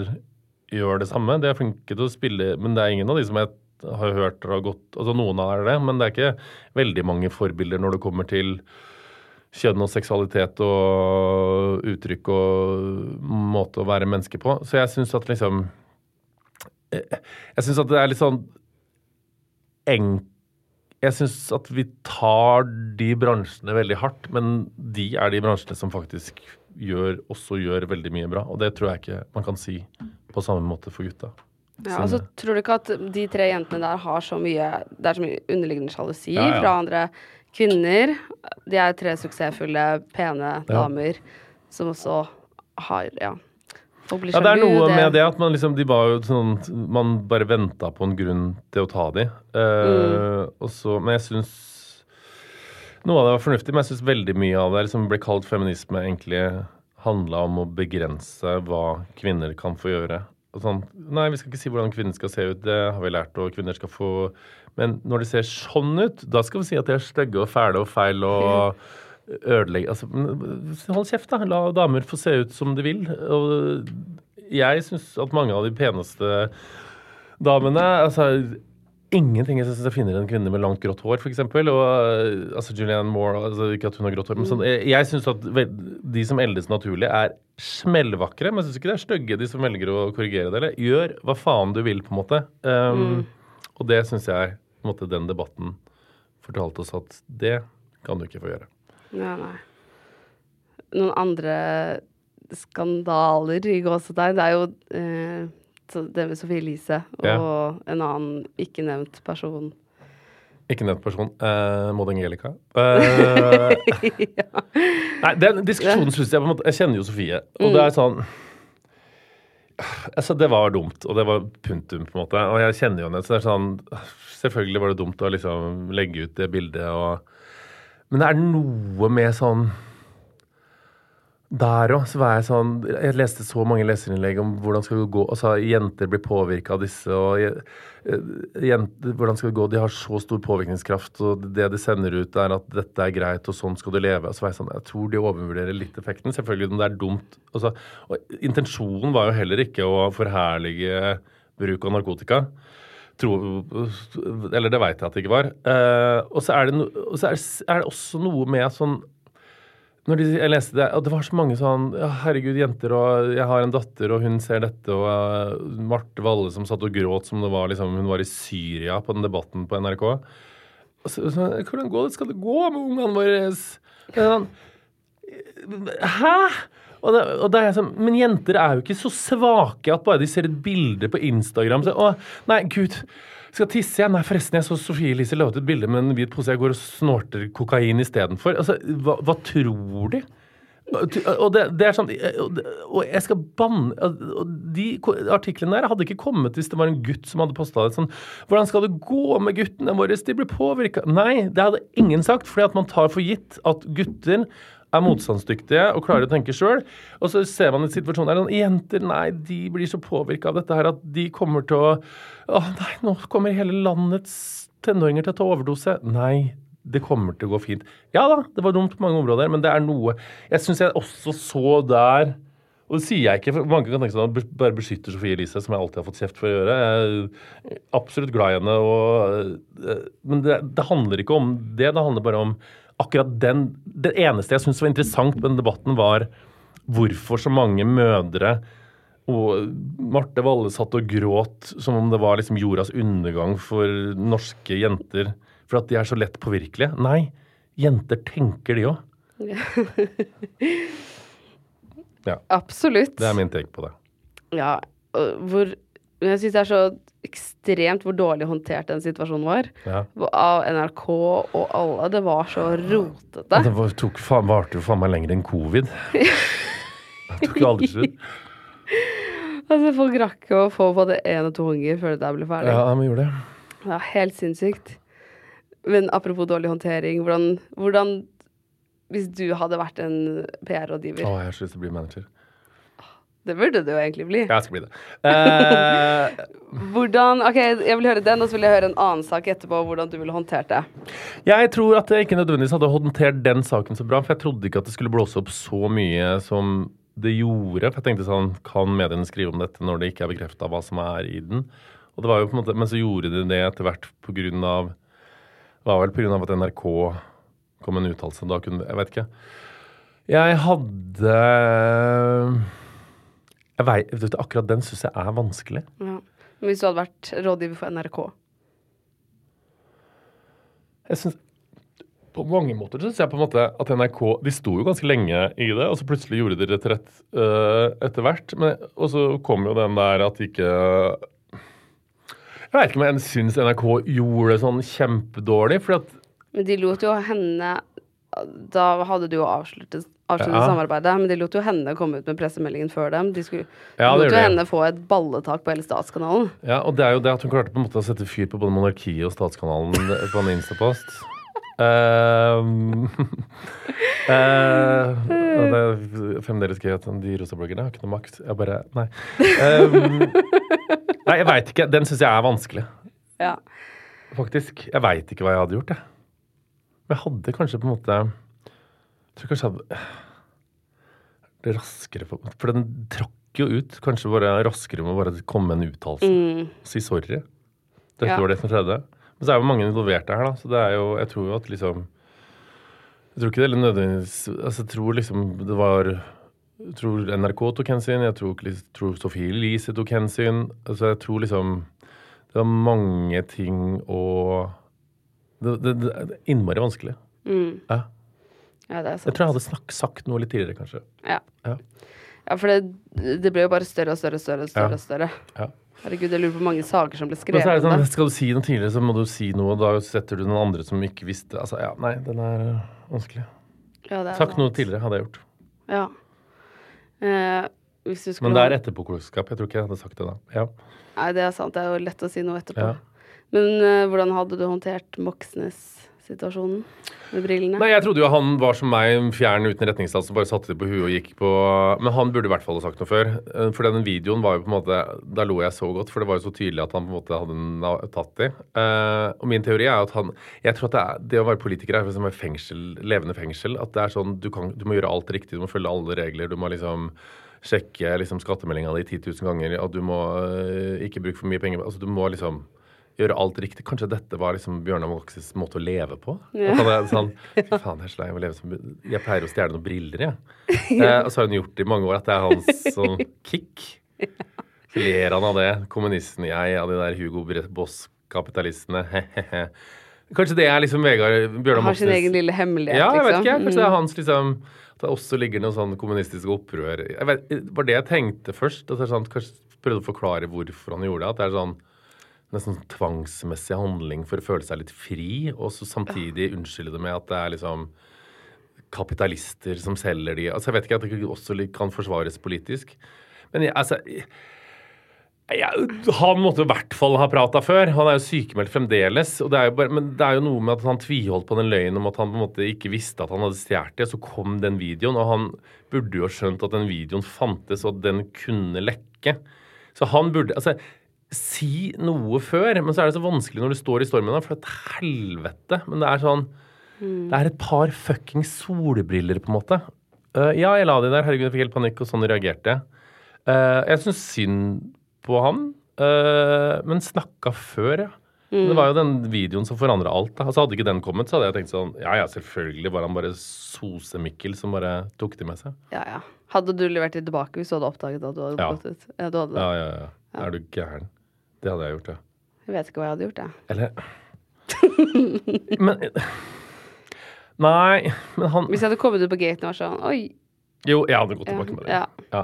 gjør det samme. De er flinke til å spille, men det er ingen av de som jeg har hørt har gått Altså noen er det, men det er ikke veldig mange forbilder når det kommer til kjønn og seksualitet og uttrykk og måte å være menneske på. Så jeg syns at liksom Jeg syns at det er litt sånn enk... Jeg syns at vi tar de bransjene veldig hardt, men de er de bransjene som faktisk gjør, også gjør veldig mye bra. Og det tror jeg ikke man kan si på samme måte for gutta. Ja, og så tror du ikke at de tre jentene der har så mye Det er så mye underliggende sjalusi Ja, ja. fra andre kvinner. De er tre suksessfulle, pene damer som også har Ja. Ja, det er noe med det at man liksom De var jo sånn Man bare venta på en grunn til å ta de. Eh, og så, men jeg syns Noe av det var fornuftig, men jeg syns veldig mye av det som ble kalt feminisme, egentlig handla om å begrense hva kvinner kan få gjøre. Sånn, nei, vi skal ikke si hvordan kvinner skal se ut, det har vi lært, og kvinner skal få Men når de ser sånn ut, da skal vi si at de er stygge og fæle og feil og ødelegge altså, Hold kjeft, da. La damer få se ut som de vil. Og jeg syns at mange av de peneste damene altså, Ingenting jeg syns er finere enn kvinner med langt grått hår, f.eks. Og uh, altså Julianne Moore altså, Ikke at hun har grått hår, men sånn, jeg, jeg syns at de som eldes naturlig, er smellvakre. Men jeg syns ikke det er stygge, de som velger å korrigere det. Eller gjør hva faen du vil, på en måte. Um, Og det syns jeg på en måte, den debatten fortalte oss at det kan du ikke få gjøre. Ja, nei. Noen andre skandaler i gåsetegn, det er jo eh, det med Sofie Elise og Ja. en annen ikke nevnt person. Ikke nevnt person. Eh, Maud Angelica. Eh, Nei, den diskusjonen syns jeg på en måte Jeg kjenner jo Sofie, og det er sånn Altså, det var dumt, og det var punktum, på en måte. Og jeg kjenner jo henne, så det er sånn Selvfølgelig var det dumt å liksom legge ut det bildet og Men det er noe med sånn der òg var jeg sånn Jeg leste så mange leserinnlegg om hvordan skal det gå Altså, jenter blir påvirka av disse, og eh, jenter, hvordan skal det gå? De har så stor påvirkningskraft, og det de sender ut, er at dette er greit, og sånn skal du leve. Og så var jeg sånn Jeg tror de overvurderer litt effekten. Selvfølgelig det er dumt. Altså, intensjonen var jo heller ikke å forherlige bruk av narkotika. Tro, eller det veit jeg at det ikke var. Eh, og så er det, no, så er, er det også noe med sånn når de, jeg leste det, og det var så mange sånn ja, Herregud, jenter, og jeg har en datter, og hun ser dette, og uh, Marte Valle som satt og gråt som det var liksom Hun var i Syria på den debatten på NRK. Så, så, hvordan går det, skal det gå med ungene våre? Sånn, Hæ? Og, det, og det sånn, Men jenter er jo ikke så svake at bare de ser et bilde på Instagram så, Å, nei, gud, skal tisse jeg? Nei, forresten, jeg så Sofie Elise la ut et bilde med en hvit pose. Jeg går og snorter kokain istedenfor. Altså, hva, hva tror de? Og det, det er sånn Og jeg skal banne De artiklene der hadde ikke kommet hvis det var en gutt som hadde posta det. Sånn, hvordan skal det gå med guttene våre? De blir påvirka. Nei, det hadde ingen sagt. Fordi at man tar for gitt at gutter er motstandsdyktige og klarer å tenke sjøl. Og så ser man en situasjon der sånn, jenter nei, de blir så påvirka av dette her at de kommer til å Å nei, nå kommer hele landets tenåringer til å ta overdose. Nei, det kommer til å gå fint. Ja da, det var dumt på mange områder, men det er noe Jeg syns jeg også så der og det sier jeg ikke, for mange kan tenke sånn at bare beskytter Sofie Elise, som jeg alltid har fått kjeft for å gjøre. Jeg er absolutt glad i henne, og, øh, men det, det handler ikke om det. Det handler bare om akkurat den Det eneste jeg syntes var interessant med den debatten, var hvorfor så mange mødre og Marte Valle satt og gråt som om det var liksom jordas undergang for norske jenter. For at de er så lett påvirkelige. Nei, jenter tenker de òg. Ja, Absolutt. det er min take på det. Ja, hvor jeg syns det er så ekstremt hvor dårlig håndtert den situasjonen var. Ja. Av NRK og alle. Det var så rotete. Det var, tok, varte jo faen meg lenger enn covid. Det tok jo aldri slutt. Altså, folk rakk å få både én og to unger før det der ble ferdig. Ja, vi gjorde det. Er helt sinnssykt. Men apropos dårlig håndtering, hvordan, hvordan Hvis du hadde vært en PR-rådgiver, Å, jeg har så lyst til å bli manager. Det burde det jo egentlig bli. Jeg skal bli det. Uh, Hvordan Ok, jeg vil høre den, og så vil jeg høre en annen sak etterpå, hvordan du ville håndtert det. jeg tror at jeg ikke nødvendigvis hadde håndtert den saken så bra, for jeg trodde ikke at det skulle blåse opp så mye som det gjorde. For jeg tenkte sånn, kan mediene skrive om dette når det ikke er bekrefta hva som er i den? Og det var jo på en måte, Men så gjorde de det etter hvert på grunn av Det var vel på grunn av at NRK kom med en uttalelse. Da kunne Jeg vet ikke. Jeg hadde jeg vet, vet du, Akkurat den syns jeg er vanskelig. Ja. Men hvis du hadde vært rådgiver for NRK Jeg synes, På mange måter syns jeg på en måte at NRK De sto jo ganske lenge i det, og så plutselig gjorde de retrett uh, etter hvert. Og så kom jo den der at de ikke Jeg vet ikke om jeg syns NRK gjorde det sånn kjempedårlig. For at Men de lot jo henne Da hadde du jo avsluttet, avsluttet Ja. samarbeidet, men de lot jo henne komme ut med pressemeldingen før dem. De, skulle, Ja, de lot jo det. henne få et balletak på hele Statskanalen. Ja, og det er jo det at hun klarte på en måte å sette fyr på både monarkiet og Statskanalen på en Instapost. Um, uh, det er fremdeles gøy at de rosa bloggerne har ikke noe makt. Jeg bare Nei. Um, nei, jeg veit ikke. Den syns jeg er vanskelig, Ja. faktisk. Jeg veit ikke hva jeg hadde gjort, jeg. Men jeg hadde kanskje på en måte Jeg tror kanskje jeg hadde det raskere på For den trakk jo ut. Kanskje bare raskere med å bare komme med en uttalelse. Mm. Si sorry. Dette Ja. var det som skjedde. Men så er jo mange involverte her, da. Så det er jo Jeg tror jo at liksom Jeg tror ikke det er nødvendigvis Altså, jeg tror liksom det var Jeg tror NRK tok hensyn. Jeg tror, tror Sofie Elise tok hensyn. Altså, jeg tror liksom Det var mange ting å det, det, det er innmari vanskelig. Mm. Ja. ja, det er Jeg tror jeg hadde snakk, sagt noe litt tidligere, kanskje. Ja. Ja. Ja, for det, det ble jo bare større og større og større. og større, Ja. og større. Ja. Herregud, jeg lurer på hvor mange saker som ble Men skrevet så er det sånn. Skal du si noe tidligere, så må du si noe, og da setter du den andre som ikke visste Altså, ja, nei, den er øh, vanskelig. Ja, det er Sagt sant. noe tidligere hadde jeg gjort. Ja. Eh, hvis du skulle Men det er etterpåklokskap. Jeg tror ikke jeg hadde sagt det da. Ja. Nei, det er sant. Det er jo lett å si noe etterpå. Ja. Men uh, hvordan hadde du håndtert Moxnes-situasjonen med brillene? Nei, jeg trodde jo han var som meg, fjern uten retningssats, som bare satte det på huet og gikk på Men han burde i hvert fall ha sagt noe før. Eh, For den videoen var jo på en måte Da lo jeg så godt, for det var jo så tydelig at han på en måte hadde tatt det. Eh, og min teori er at han Jeg tror at det, er, det å være politiker er som et fengsel, levende fengsel. At det er sånn du, kan, du må gjøre alt riktig, du må følge alle regler. Du må liksom sjekke liksom, skattemeldinga di 10 000 ganger, at du må øh, ikke bruke for mye penger. Altså, du må liksom gjøre alt riktig. Kanskje dette var liksom Bjørnar Moxes måte å leve på? Ja. At han er sånn, Fy faen, jeg må leve som Jeg pleier å stjele noen briller, jeg. Eh, og så har hun gjort det i mange år, at det er hans sånn kick. Så ler han av det. Kommunisten jeg, av de der Hugo Boss-kapitalistene. Kanskje det er liksom Vegard Bjørnar Har sin egen lille hemmelighet, ja, jeg vet liksom. ikke. Kanskje det er Mm. hans liksom det også ligger noe sånn kommunistisk opprør vet, Det var det jeg tenkte først. At er sånn, kanskje prøvde å forklare hvorfor han gjorde det. At det er sånn nesten sånn tvangsmessig handling for å føle seg litt fri, og så samtidig unnskylde det med at det er liksom kapitalister som selger de Altså Jeg vet ikke at det også kan forsvares politisk. Men jeg, altså jeg, han måtte i hvert fall ha prata før. Han er jo sykemeldt fremdeles. Og det er jo bare, men det er jo noe med at han tviholdt på den løgnen om at han på en måte ikke visste at han hadde stjålet det. Så kom den videoen, og han burde jo ha skjønt at den videoen fantes, og at den kunne lekke. Så han burde altså, Si noe før, men så er det så vanskelig når du står i stormen. da, For et helvete. Men det er sånn Det er et par fuckings solbriller, på en måte. Uh, ja, jeg la de der. Herregud, jeg fikk helt panikk, og sånn reagerte jeg. Uh, jeg syns synd på han, uh, men snakka før, ja. Mm. Det var jo den videoen som forandra alt. da. Altså Hadde ikke den kommet, så hadde jeg tenkt sånn Ja ja, selvfølgelig var han bare Sose-Mikkel som bare tok det med seg. Ja, ja. Hadde du levert det tilbake hvis du hadde oppdaget at du hadde Ja. gått ut? Ja, du hadde det. Ja, ja, ja. Er du gæren? Det hadde jeg gjort, ja. Jeg vet ikke hva jeg hadde gjort, jeg. Eller Men Nei, men han Hvis jeg hadde kommet ut på gaten og vært sånn Oi. Jo, jeg hadde gått tilbake med det. Ja. Ja.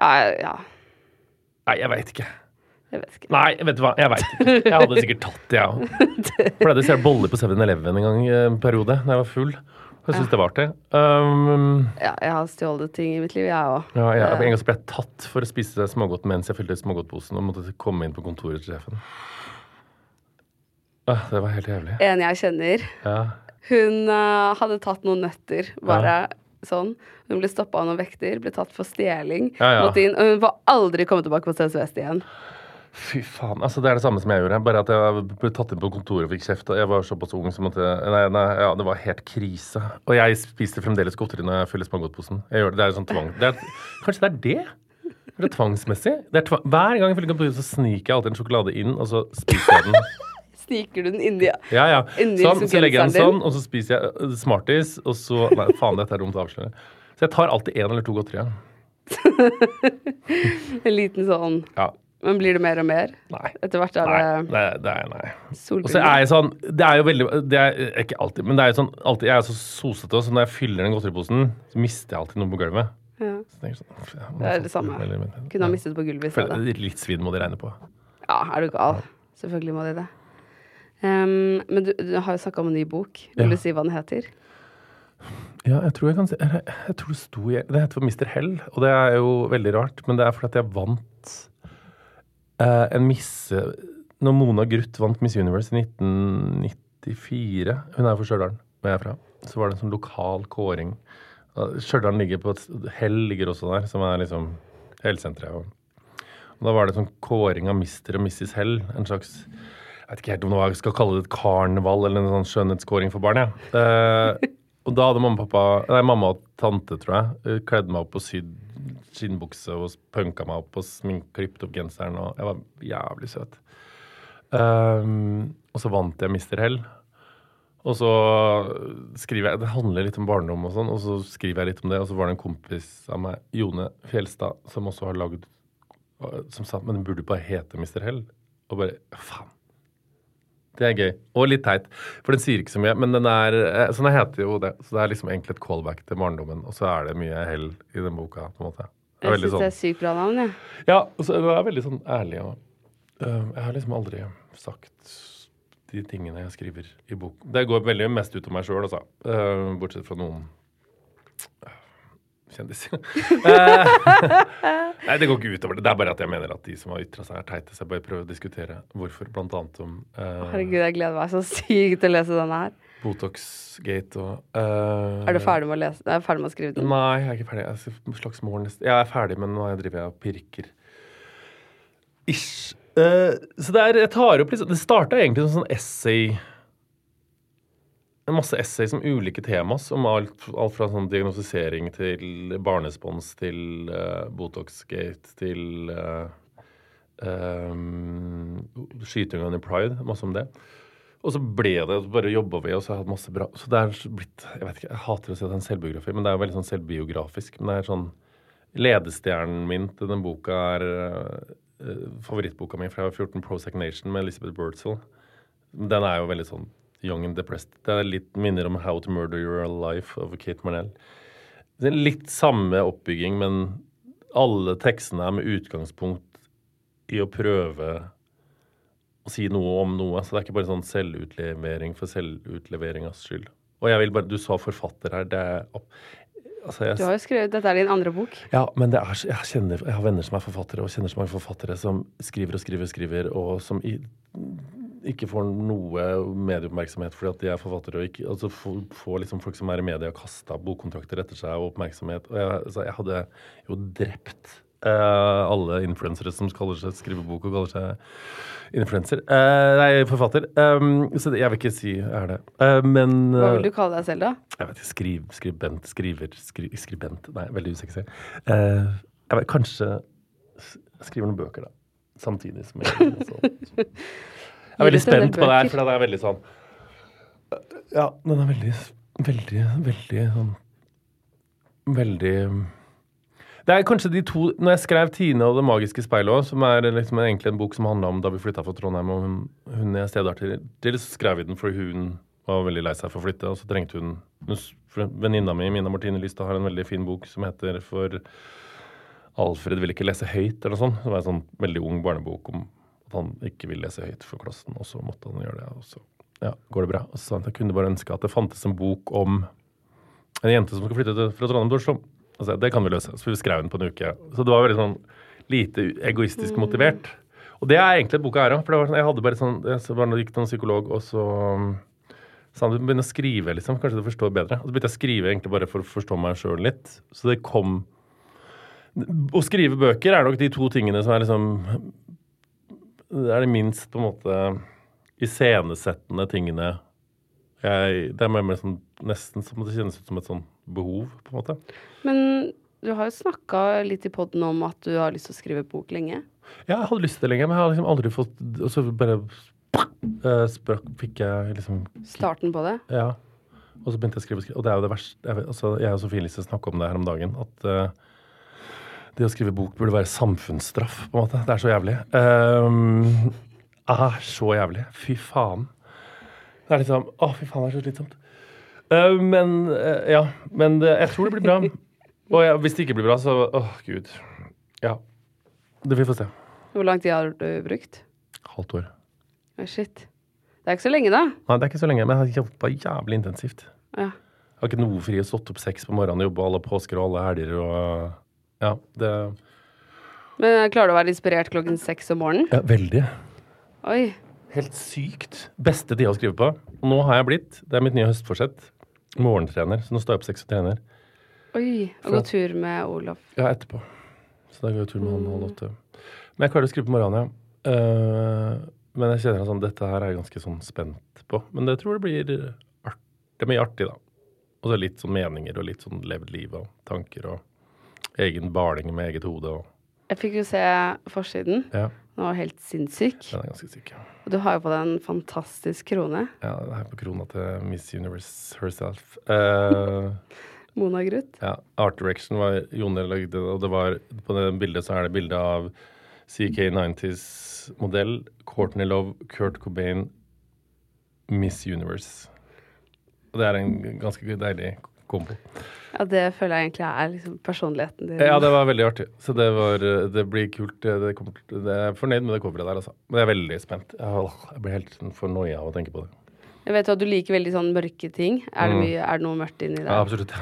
Ja, ja. Nei, jeg veit ikke. Jeg vet ikke. Nei, vet du hva, jeg veit ikke. Jeg hadde sikkert tatt det, jeg òg. Pleide å se boller på 7-Eleven en gang i en periode da jeg var full. Jeg syns det var artig. Um, Ja, jeg har stjålet ting i mitt liv, jeg òg. ja, ja, en gang så ble jeg tatt for å spise smågodt mens jeg fylte smågodtposen og måtte komme inn på kontoret til sjefen. Ah, det var helt jævlig. En jeg kjenner, Ja. hun uh, hadde tatt noen nøtter, bare sånn. Hun ble stoppa av noen vekter, ble tatt for stjeling. Ja, ja. Måtte inn, og hun får aldri komme tilbake på CSVS igjen. Fy faen. altså Det er det samme som jeg gjorde. Bare at jeg ble tatt inn på kontoret og fikk kjeft. og Jeg var såpass ung som at jeg, nei, nei, ja, Det var helt krise. Og jeg spiser fremdeles godteri når jeg fyller Spangottposen. Jeg gjør Det det er sånn tvang. Det er, kanskje det er det? Det er tvangsmessig. Det er tva hver gang jeg fyller kontoret, så sniker jeg alltid en sjokolade inn, og så spiser jeg den. Sniker du den inni Ja, ja. Inni Sånn, så legger jeg den sånn, og så spiser jeg uh, Smarties, og så Nei, faen, dette er dumt å avsløre. Så jeg tar alltid én eller to godterier. En liten sånn Ja. Men blir det mer og mer? Nei. Etter hvert er Nei, det det, det er nei. Og så er jeg sånn Det er jo veldig Det er ikke alltid, men det er jo sånn alltid, Jeg er så sosete også. Når jeg fyller den godteriposen, så mister jeg alltid noe på gulvet. Ja. Så jeg sånn, "Pff, jeg Det er det samme. Kunne ha mistet på gulvet i stedet. Litt svidd må de regne på. Ja, er du gal? Selvfølgelig må de det. Um, men du, du har jo snakka om en ny bok. Vil Ja. du si hva den heter? Ja, jeg tror jeg kan si Jeg, jeg tror det sto i Det heter for Mister Hell, og det er jo veldig rart, men det er fordi at jeg vant eh, en misse Når Mona Gruth vant Miss Universe i 1994 Hun er fra Stjørdal, hvor jeg er fra. Så var det en sånn lokal kåring. Stjørdal ligger på et Hell ligger også der, som er liksom helsenteret. Og og da var det sånn kåring av Mr. og Mrs. Hell. En slags Jeg vet ikke helt om jeg skal kalle det et karneval eller en sånn skjønnhetskåring for barn. Ja. Uh, og da hadde mamma og pappa, nei, mamma og tante, tror jeg, eh, kledd meg opp og sydd skinnbukse og punka meg opp og smink, klippet opp genseren. Og jeg var jævlig søt. Um, og så vant jeg Mr. Hell. Og så skriver jeg Det handler litt om barndom og sånn, og så skriver jeg litt om det. Og så var det en kompis av meg, Jone Fjelstad, som også har lagd Som sa men den burde bare hete Mr. Hell. Og bare faen. Det er gøy. Og litt teit. For den sier ikke så mye, men den er sånn Så den heter jo det. Så det er liksom egentlig et callback til barndommen, og så er det mye hell i den boka, på en måte. Det er Jeg syns sånn. det er sykt bra navn, jeg. ja, og så det er veldig sånn ærlig og uh, Jeg har liksom aldri sagt de tingene jeg skriver i bok. Det går veldig mest ut av meg sjøl, altså. Uh, bortsett fra noen kjendiser. Eh, Nei, det går ikke utover det. Det er bare at jeg mener at de som har ytra seg, er teite. Så jeg bare prøver å diskutere hvorfor, blant annet om uh, Herregud, jeg gleder meg så sykt til å lese denne her. Botox-gate og uh, Er du ferdig med å lese? Er ferdig med å skrive den? Nei, jeg er ikke ferdig. Jeg er en slags mål neste. Jeg er ferdig, men nå driver jeg og pirker. Ish. Uh, så det er, jeg tar opp liksom Det starta egentlig som sånn essay masse essays om ulike temas. Om alt, alt fra sånn diagnostisering til barnespons til uh, Botox-gate til uh, um, skyting under pride. Masse om det. Og så ble det, så bare jobba vi, og så har jeg hatt masse bra Så det er blitt Jeg vet ikke, jeg hater å si at det er en selvbiografi, men det er jo veldig sånn selvbiografisk. Men det er sånn Ledestjernen min til den boka er uh, favorittboka mi fra 14 Prozac Nation med Elizabeth Birdsell. Den er jo veldig sånn young and depressed. Det er litt minner om How to Murder Your Life av Kate Marnell. Det er litt samme oppbygging, men alle tekstene er med utgangspunkt i å prøve å si noe om noe. Så det er ikke bare sånn selvutlevering for selvutleveringas skyld. Og jeg vil bare, Du sa forfatter her. det er altså jeg, Du har jo skrevet Dette er din andre bok. ja, men det er, jeg, kjenner, jeg har venner som er forfattere, og kjenner så mange forfattere som skriver og skriver og skriver, og som i, ikke får noe medieoppmerksomhet fordi at de er forfattere. og ikke, altså får, liksom folk som er i media, kasta bokkontrakter etter seg og oppmerksomhet. og Jeg, altså, jeg hadde jo drept eh, alle influensere som kaller seg skrivebok og kaller seg influenser. Eh, nei, forfatter. Um, så det, jeg vil ikke si jeg er det. Uh, men Hva eh, vil du kalle deg selv, da? jeg vet ikke, skriv, skribent, skriver, skri, skribent Nei, veldig usexy. Uh, jeg vet, kanskje skriver noen bøker, da. Samtidig som jeg. Jeg er veldig spent på det her, for det er veldig sånn Ja, den er veldig, veldig, veldig sånn Veldig det er kanskje de to Når jeg skrev 'Tine og det magiske speilet' som er liksom egentlig en bok som handla om da vi flytta fra Trondheim, og hun, hun jeg til, til, så skrev vi den fordi hun var veldig lei seg for å flytte, og så trengte hun hun Venninna mi, Mina Martine Lystad, har en veldig fin bok som heter 'For Alfred vil ikke lese høyt', eller noe sånt. Det var en sånn veldig ung barnebok om at han ikke vil lese høyt for klassen, og så måtte han gjøre det, og så ja, går det bra. Og så sa han at jeg kunne bare ønske at det fantes en bok om en jente som skal flytte til, fra Trondheim til Oslo. Altså, det kan vi løse. Så vi skrev den på en uke. Så det var veldig sånn lite egoistisk motivert. Og det er egentlig boka er òg. For det var sånn, jeg hadde bare sånn så var, gikk til en psykolog, og så um, sa han du begynne å skrive, liksom. Kanskje du forstår bedre. Og så begynte jeg å skrive egentlig bare for å forstå meg sjøl litt. Så det kom Å skrive bøker er nok de to tingene som er liksom Det er de minst på en måte iscenesettende tingene jeg Det er mer, mer sånn nesten som det kjennes ut som et sånn behov, på en måte. Men du har jo snakka litt i poden om at du har lyst til å skrive bok lenge. Ja, jeg hadde lyst til det lenge, men jeg har liksom aldri fått Og så bare eh, sprakk, fikk jeg liksom Starten på det. Ja. Og så begynte jeg å skrive, og skrive. Og det er jo det verste Jeg, altså, jeg og Sofie Elise snakka om det her om dagen. At eh, det å skrive bok burde være samfunnsstraff, på en måte. Det er så jævlig. Um, er så jævlig. Fy faen. Det er liksom Å, fy faen, det er så slitsomt. Uh, men uh, Ja. Men uh, jeg tror det blir bra. Og ja, hvis det ikke blir bra, så Åh, gud. Ja. Det vi får se. Hvor lang tid har du brukt? Halvt år. Oh, shit. Det er ikke så lenge, da. Nei, det er ikke så lenge, men jeg har jobba jævlig intensivt. Ja. Jeg har ikke noe fri. Jeg stått opp seks på morgenen og jobba alle påsker og alle helger og Ja, det Men klarer du å være inspirert klokken seks om morgenen? Ja, veldig. Oi. Helt sykt. Beste tida å skrive på. Nå har jeg blitt, det er mitt nye høstforsett, morgentrener. Så nå står jeg opp seks og trener. Oi. Og For gå tur med Olaf. Ja, etterpå. Så da går jeg tur med han halv åtte. Men jeg klarer å skrive på morgenen, ja. Uh, men jeg kjenner at sånn, dette her er jeg ganske sånn spent på. Men det tror jeg blir art, det blir artig, da. Og så litt sånn meninger og litt sånn levd liv og tanker og egen baling med eget hode og Jeg fikk jo se forsiden. Ja, Den var helt sinnssyk. den er ganske syk. Ja. Og du har jo på deg en fantastisk krone. Ja, det er på krona til Miss Universe herself. Eh, Mona Gruth. ja, Art Direction var Jone lagde, og det var på det bildet så er det bilde av CK90s-modell, Courtney Love, Kurt Cobain, Miss Universe. Og det er en ganske deilig kombo. Ja, det føler jeg egentlig er liksom personligheten din. Ja, det var veldig artig. Så det, var, det blir kult. Det, kommer, det er fornøyd med det coveret der, altså. Men jeg er veldig spent. Jeg, blir helt sånn for noia av å tenke på det. Jeg vet at du liker veldig sånn mørke ting. Er det, Mm. mye, er det noe mørkt inni Ja, der? absolutt.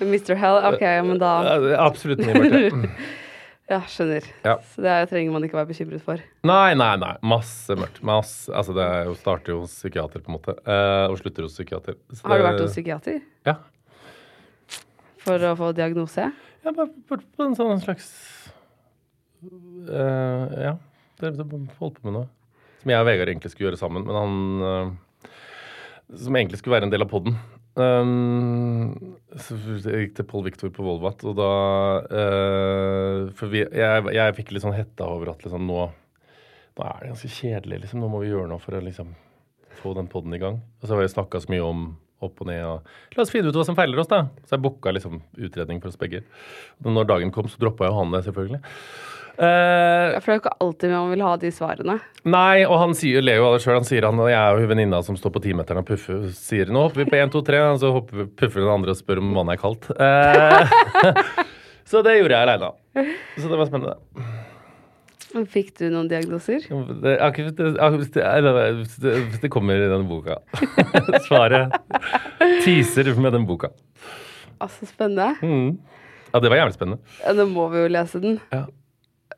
Mr. Hell? Ok, ja, men da Ja, absolutt noe mørkt. Ja, skjønner. Ja. Så det trenger man ikke være bekymret for. Nei, nei, nei. Masse mørkt. Masse. Altså, det jo, starter jo hos psykiater, på en måte. Eh, og slutter hos psykiater. Så Har du vært hos psykiater Ja. for å få diagnose? Ja, bare bare på en sånn slags uh, Ja. Det, det holdt på med noe. Som jeg og Vegard egentlig skulle gjøre sammen, men han uh, Som egentlig skulle være en del av poden. Um, så jeg gikk til Pål Viktor på Volvat, og da uh, For vi, jeg, jeg fikk litt sånn hetta over at liksom nå Nå er det ganske kjedelig, liksom. Nå må vi gjøre noe for å liksom få den poden i gang. Og så har vi snakka så mye om opp og ned og La oss finne ut hva som feiler oss, da. Så jeg booka liksom utredning for oss begge. Og når dagen kom, så droppa jo han det, for det Jeg jo ikke alltid man vil ha de svarene. Nei, og han sier, ler jo av det sjøl. Han sier han og jeg er jo venninna som står på timeteren og puffer, sier nå hopper vi på 1, 2, 3, og så hopper, vi- puffer den andre og spør om vannet er kaldt. Uh, så det gjorde jeg aleine. Så det var spennende. Fikk du noen diagnoser? Det, er det, er- det, er- det, kommer i denne boka. Svaret teaser med den boka. Altså, spennende. Mm. Ja, det var jævlig spennende. Ja, Nå må vi jo lese den. Ja.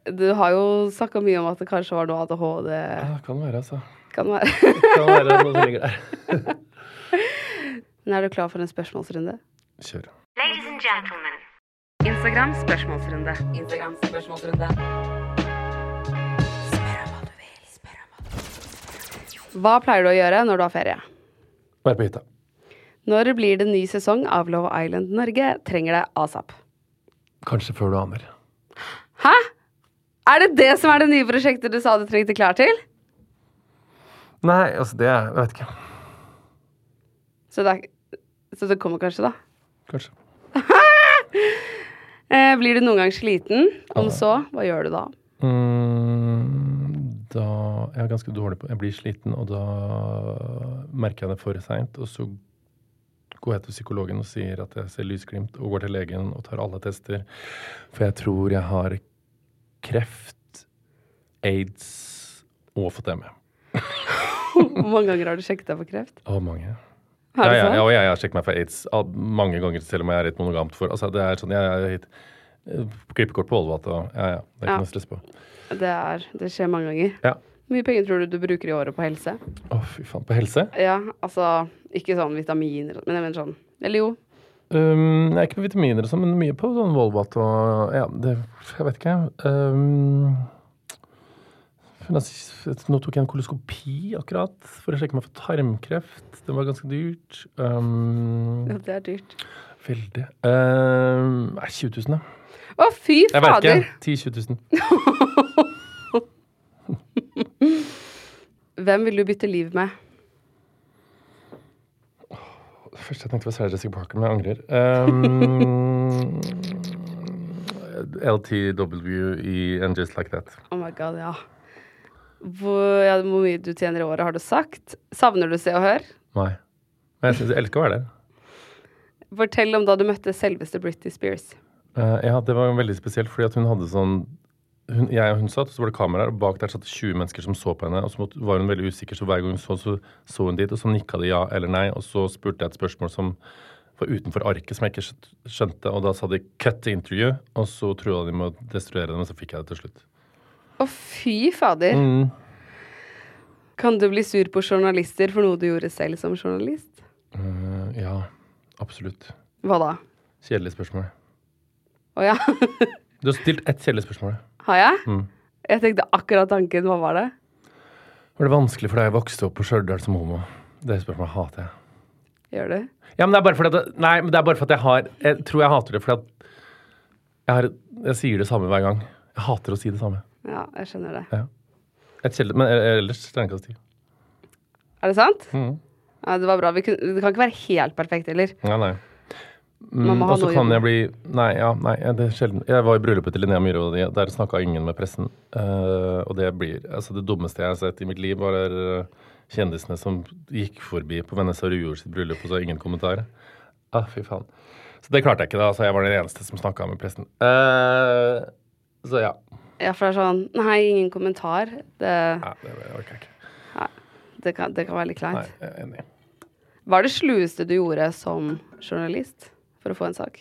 Du har jo snakka mye om at det kanskje var noe ADHD. Ja, det kan være, altså. Kan være. Det kan være noe som ligger der. Men er du klar for en spørsmålsrunde? Kjør. Ladies and gentlemen. Instagram spørsmålsrunde. Instagram spørsmålsrunde. Hva pleier du å gjøre når du har ferie? Være på hytta. Når blir det ny sesong av Love Island Norge? Trenger det asap. Kanskje før du aner. Hæ? Er det det som er det nye prosjektet du sa du trengte klær til? Nei, altså det Jeg vet ikke. Så det, er, så det kommer kanskje, da. Kanskje. Eh, blir du noen gang sliten? Om så, hva gjør du da? Mm, da Jeg er ganske dårlig på Jeg blir sliten, og da merker jeg det for seint. Og så går jeg til psykologen og sier at jeg ser lysglimt, og går til legen og tar alle tester. For jeg tror jeg har kreft, aids og fått ME. Hvor mange ganger har du sjekket deg for kreft? Å, mange. Har Ja, ja, ja, og jeg har sjekket meg for aids mange ganger, selv om jeg er litt monogamt for. Altså, det er sånn, jeg hit eh, Klippekort på Ålvat og Ja, ja. Det er ikke noe stress på. Det, er, det skjer mange ganger. Ja. Hvor mye penger tror du du bruker i året på helse? Å, fy faen. På helse? Ja, altså Ikke sånn vitaminer, men jeg mener sånn Eller jo. Um, ikke på vitaminer og sånn, men mye på sånn Volvat og Ja, det Jeg vet ikke. Um, nå tok jeg en koloskopi akkurat for å sjekke meg for tarmkreft. Det var ganske dyrt. Um, Ja, det er dyrt. veldig. Um, er 20 000, da. Å, fy Jeg vet fader! ikke. 10 000-20 000. Hvem vil du bytte liv med? Først jeg tenkte på Sarah Jessica Parker, men jeg angrer. Um, LTW i And Just Like That. Oh my god, ja. Hvor, ja, hvor mye du tjener i året, har du sagt? Savner du Se og Hør? Nei. Men jeg, synes, jeg elsker å være der. Fortell om da du møtte selveste Britney Spears. Uh, ja, det var veldig spesielt, fordi at hun hadde sånn hun, Jeg og hun satt, og så var det kamera der, og bak der satt det 20 mennesker som så på henne. Og så var hun veldig usikker, så hver gang hun så, så så hun dit, og så nikka de ja eller nei. Og så spurte jeg et spørsmål som var utenfor arket, som jeg ikke skjønte. Og da sa de 'cut the interview', og så trua de med å destruere dem, og så fikk jeg det til slutt. Å, fy fader. Mm. Kan du bli sur på journalister for noe du gjorde selv som journalist? Uh, ja, absolutt. Hva da? Kjedelig spørsmål. Å ja. Du har stilt ett kjedelig spørsmål. Har jeg? Mm. Jeg tenkte akkurat tanken. Hva var det? Var det vanskelig for deg å vokse opp på Stjørdal som homo? Det spørsmålet hater jeg. Gjør du? Ja, men det er bare fordi at Nei, men det er bare fordi at jeg har Jeg tror jeg hater det fordi at jeg, har, jeg sier det samme hver gang. Jeg hater å si det samme. Ja, jeg skjønner det. Ja. Et kjedelig, men ellers strengkast ti. Er det sant? Mm. Ja, det var bra. Vi kunne, det kan ikke være helt perfekt heller. Ja, nei. Mm, og så kan jeg bli Nei, ja, nei, det er sjelden. Jeg var i bryllupet til Linnea Myhre, og der snakka ingen med pressen. Uh, og det blir Altså, det dummeste jeg har sett i mitt liv, var eh, kjendisene som gikk forbi på Vanessa Ruor sitt bryllup, og så ingen kommentarer. Ah, fy faen. Så det klarte jeg ikke, da. Så jeg var den eneste som snakka med pressen. Uh, så ja. Ja, for det er sånn Nei, ingen kommentar. Det, Nei, det orker jeg ikke. det, kan, det kan være litt Nei, kleint. jeg er enig. Hva er det slueste du gjorde som journalist for å få en sak?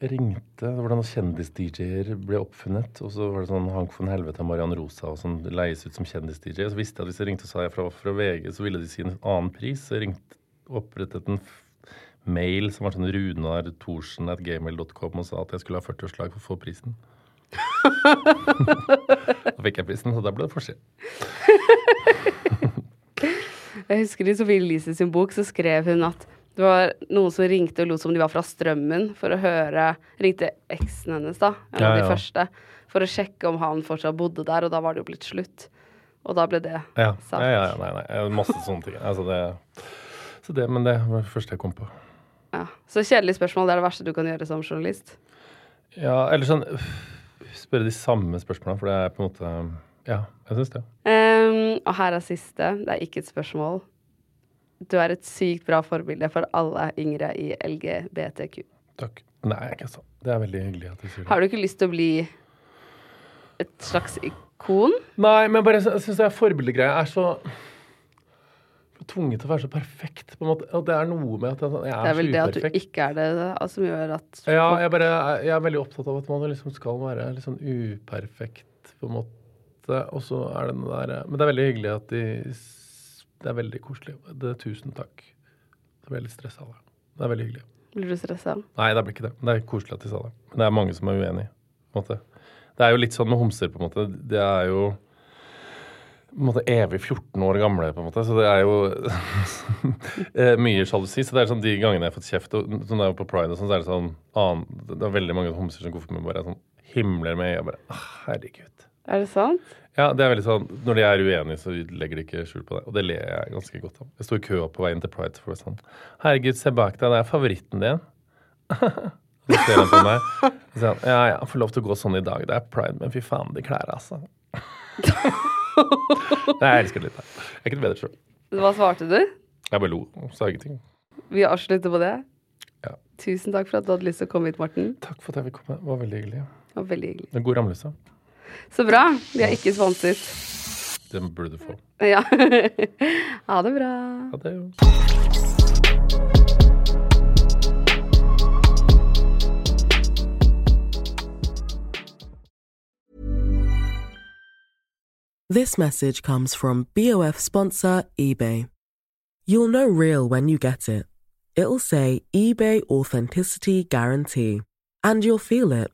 Jeg ringte. Det var da kjendis-DJ-er ble oppfunnet. Og så var det sånn Hank von Helvete og Mariann Rosa og sånn leies ut som kjendis-DJ. Så visste jeg at hvis jeg ringte og sa jeg fra, fra VG, så ville de si en annen pris. Så jeg ringte, opprettet en mail som var sånn Runar Thorsen at gmail.com og sa at jeg skulle ha 40-årslag for å få prisen. da fikk jeg prisen, så da ble det forskjell. Jeg husker i Sofie Elise sin bok så skrev hun at det var noen som ringte og lot som de var fra Strømmen for å høre Ringte eksen hennes, da, en av Ja, de første, for å sjekke om han fortsatt bodde der, og da var det jo blitt slutt. Og da ble det Ja, sagt. ja, ja, nei, nei. Masse sånne ting. Altså det, så det, men det var det første jeg kom på. Ja. Så kjedelig spørsmål, det er det verste du kan gjøre som journalist. Ja, eller sånn Spørre de samme spørsmålene, for det er på en måte Ja, jeg syns det. Um, og her er siste. Det er ikke et spørsmål. Du er et sykt bra forbilde for alle yngre i LGBTQ. Takk. Nei, ikke sant. Det er veldig hyggelig at du sier det. Har du ikke lyst til å bli et slags ikon? Nei, men bare jeg syns forbildegreia er så tvunget til å være så perfekt, på en måte. Og det er noe med at jeg, jeg er, Det er vel så det at du ikke er det, som gjør at Ja, jeg, bare, jeg er veldig opptatt av at man liksom skal være litt sånn uperfekt, på en måte. Og så er det noe der Men det er veldig hyggelig at de Det er veldig koselig. Det, tusen takk. Så ble jeg litt stressa av det. Det er veldig hyggelig. Blir du stressa? Nei, det blir ikke det. Men det er koselig at de sa det. Men det er mange som er uenig. Det er jo litt sånn med homser, på en måte. Det er jo på en måte evig 14 år gamle, på en måte. Så det er jo eh, mye sjalusi. Så det er sånn de gangene jeg har fått kjeft, og sånn det er jo på pride og sånn, så er det sånn annen, Det er veldig mange homser som går forbi og bare er sånn himler med øya bare «Åh, Herregud. Er det sant? Ja, det er veldig sånn Når de er uenige, så legger de ikke skjul på det. Og det ler jeg ganske godt av. Jeg sto i kø på vei inn til Pride for å sånn Herregud, se bak deg, det er favoritten din. Så ser han på meg og sier han, ja, ja, får lov til å gå sånn i dag. Det er pride, men fy faen, de klærne, altså. Nei, jeg elsker det litt. Jeg er ikke bedre sjøl. Hva svarte du? Jeg bare lo sa ingenting. Vi avslutter på det. Ja. Tusen takk for at du hadde lyst til å komme hit, Morten. Takk for at jeg fikk komme. Det var veldig hyggelig. Det var veldig hyggelig. Er god ramløse. Så bra. Vi er ikke sponset. Det burde du få. Ja. ha det bra. Ja, det jo This message comes from BOF sponsor eBay. You'll know real when you get it. It'll say eBay Authenticity Guarantee. And you'll feel it.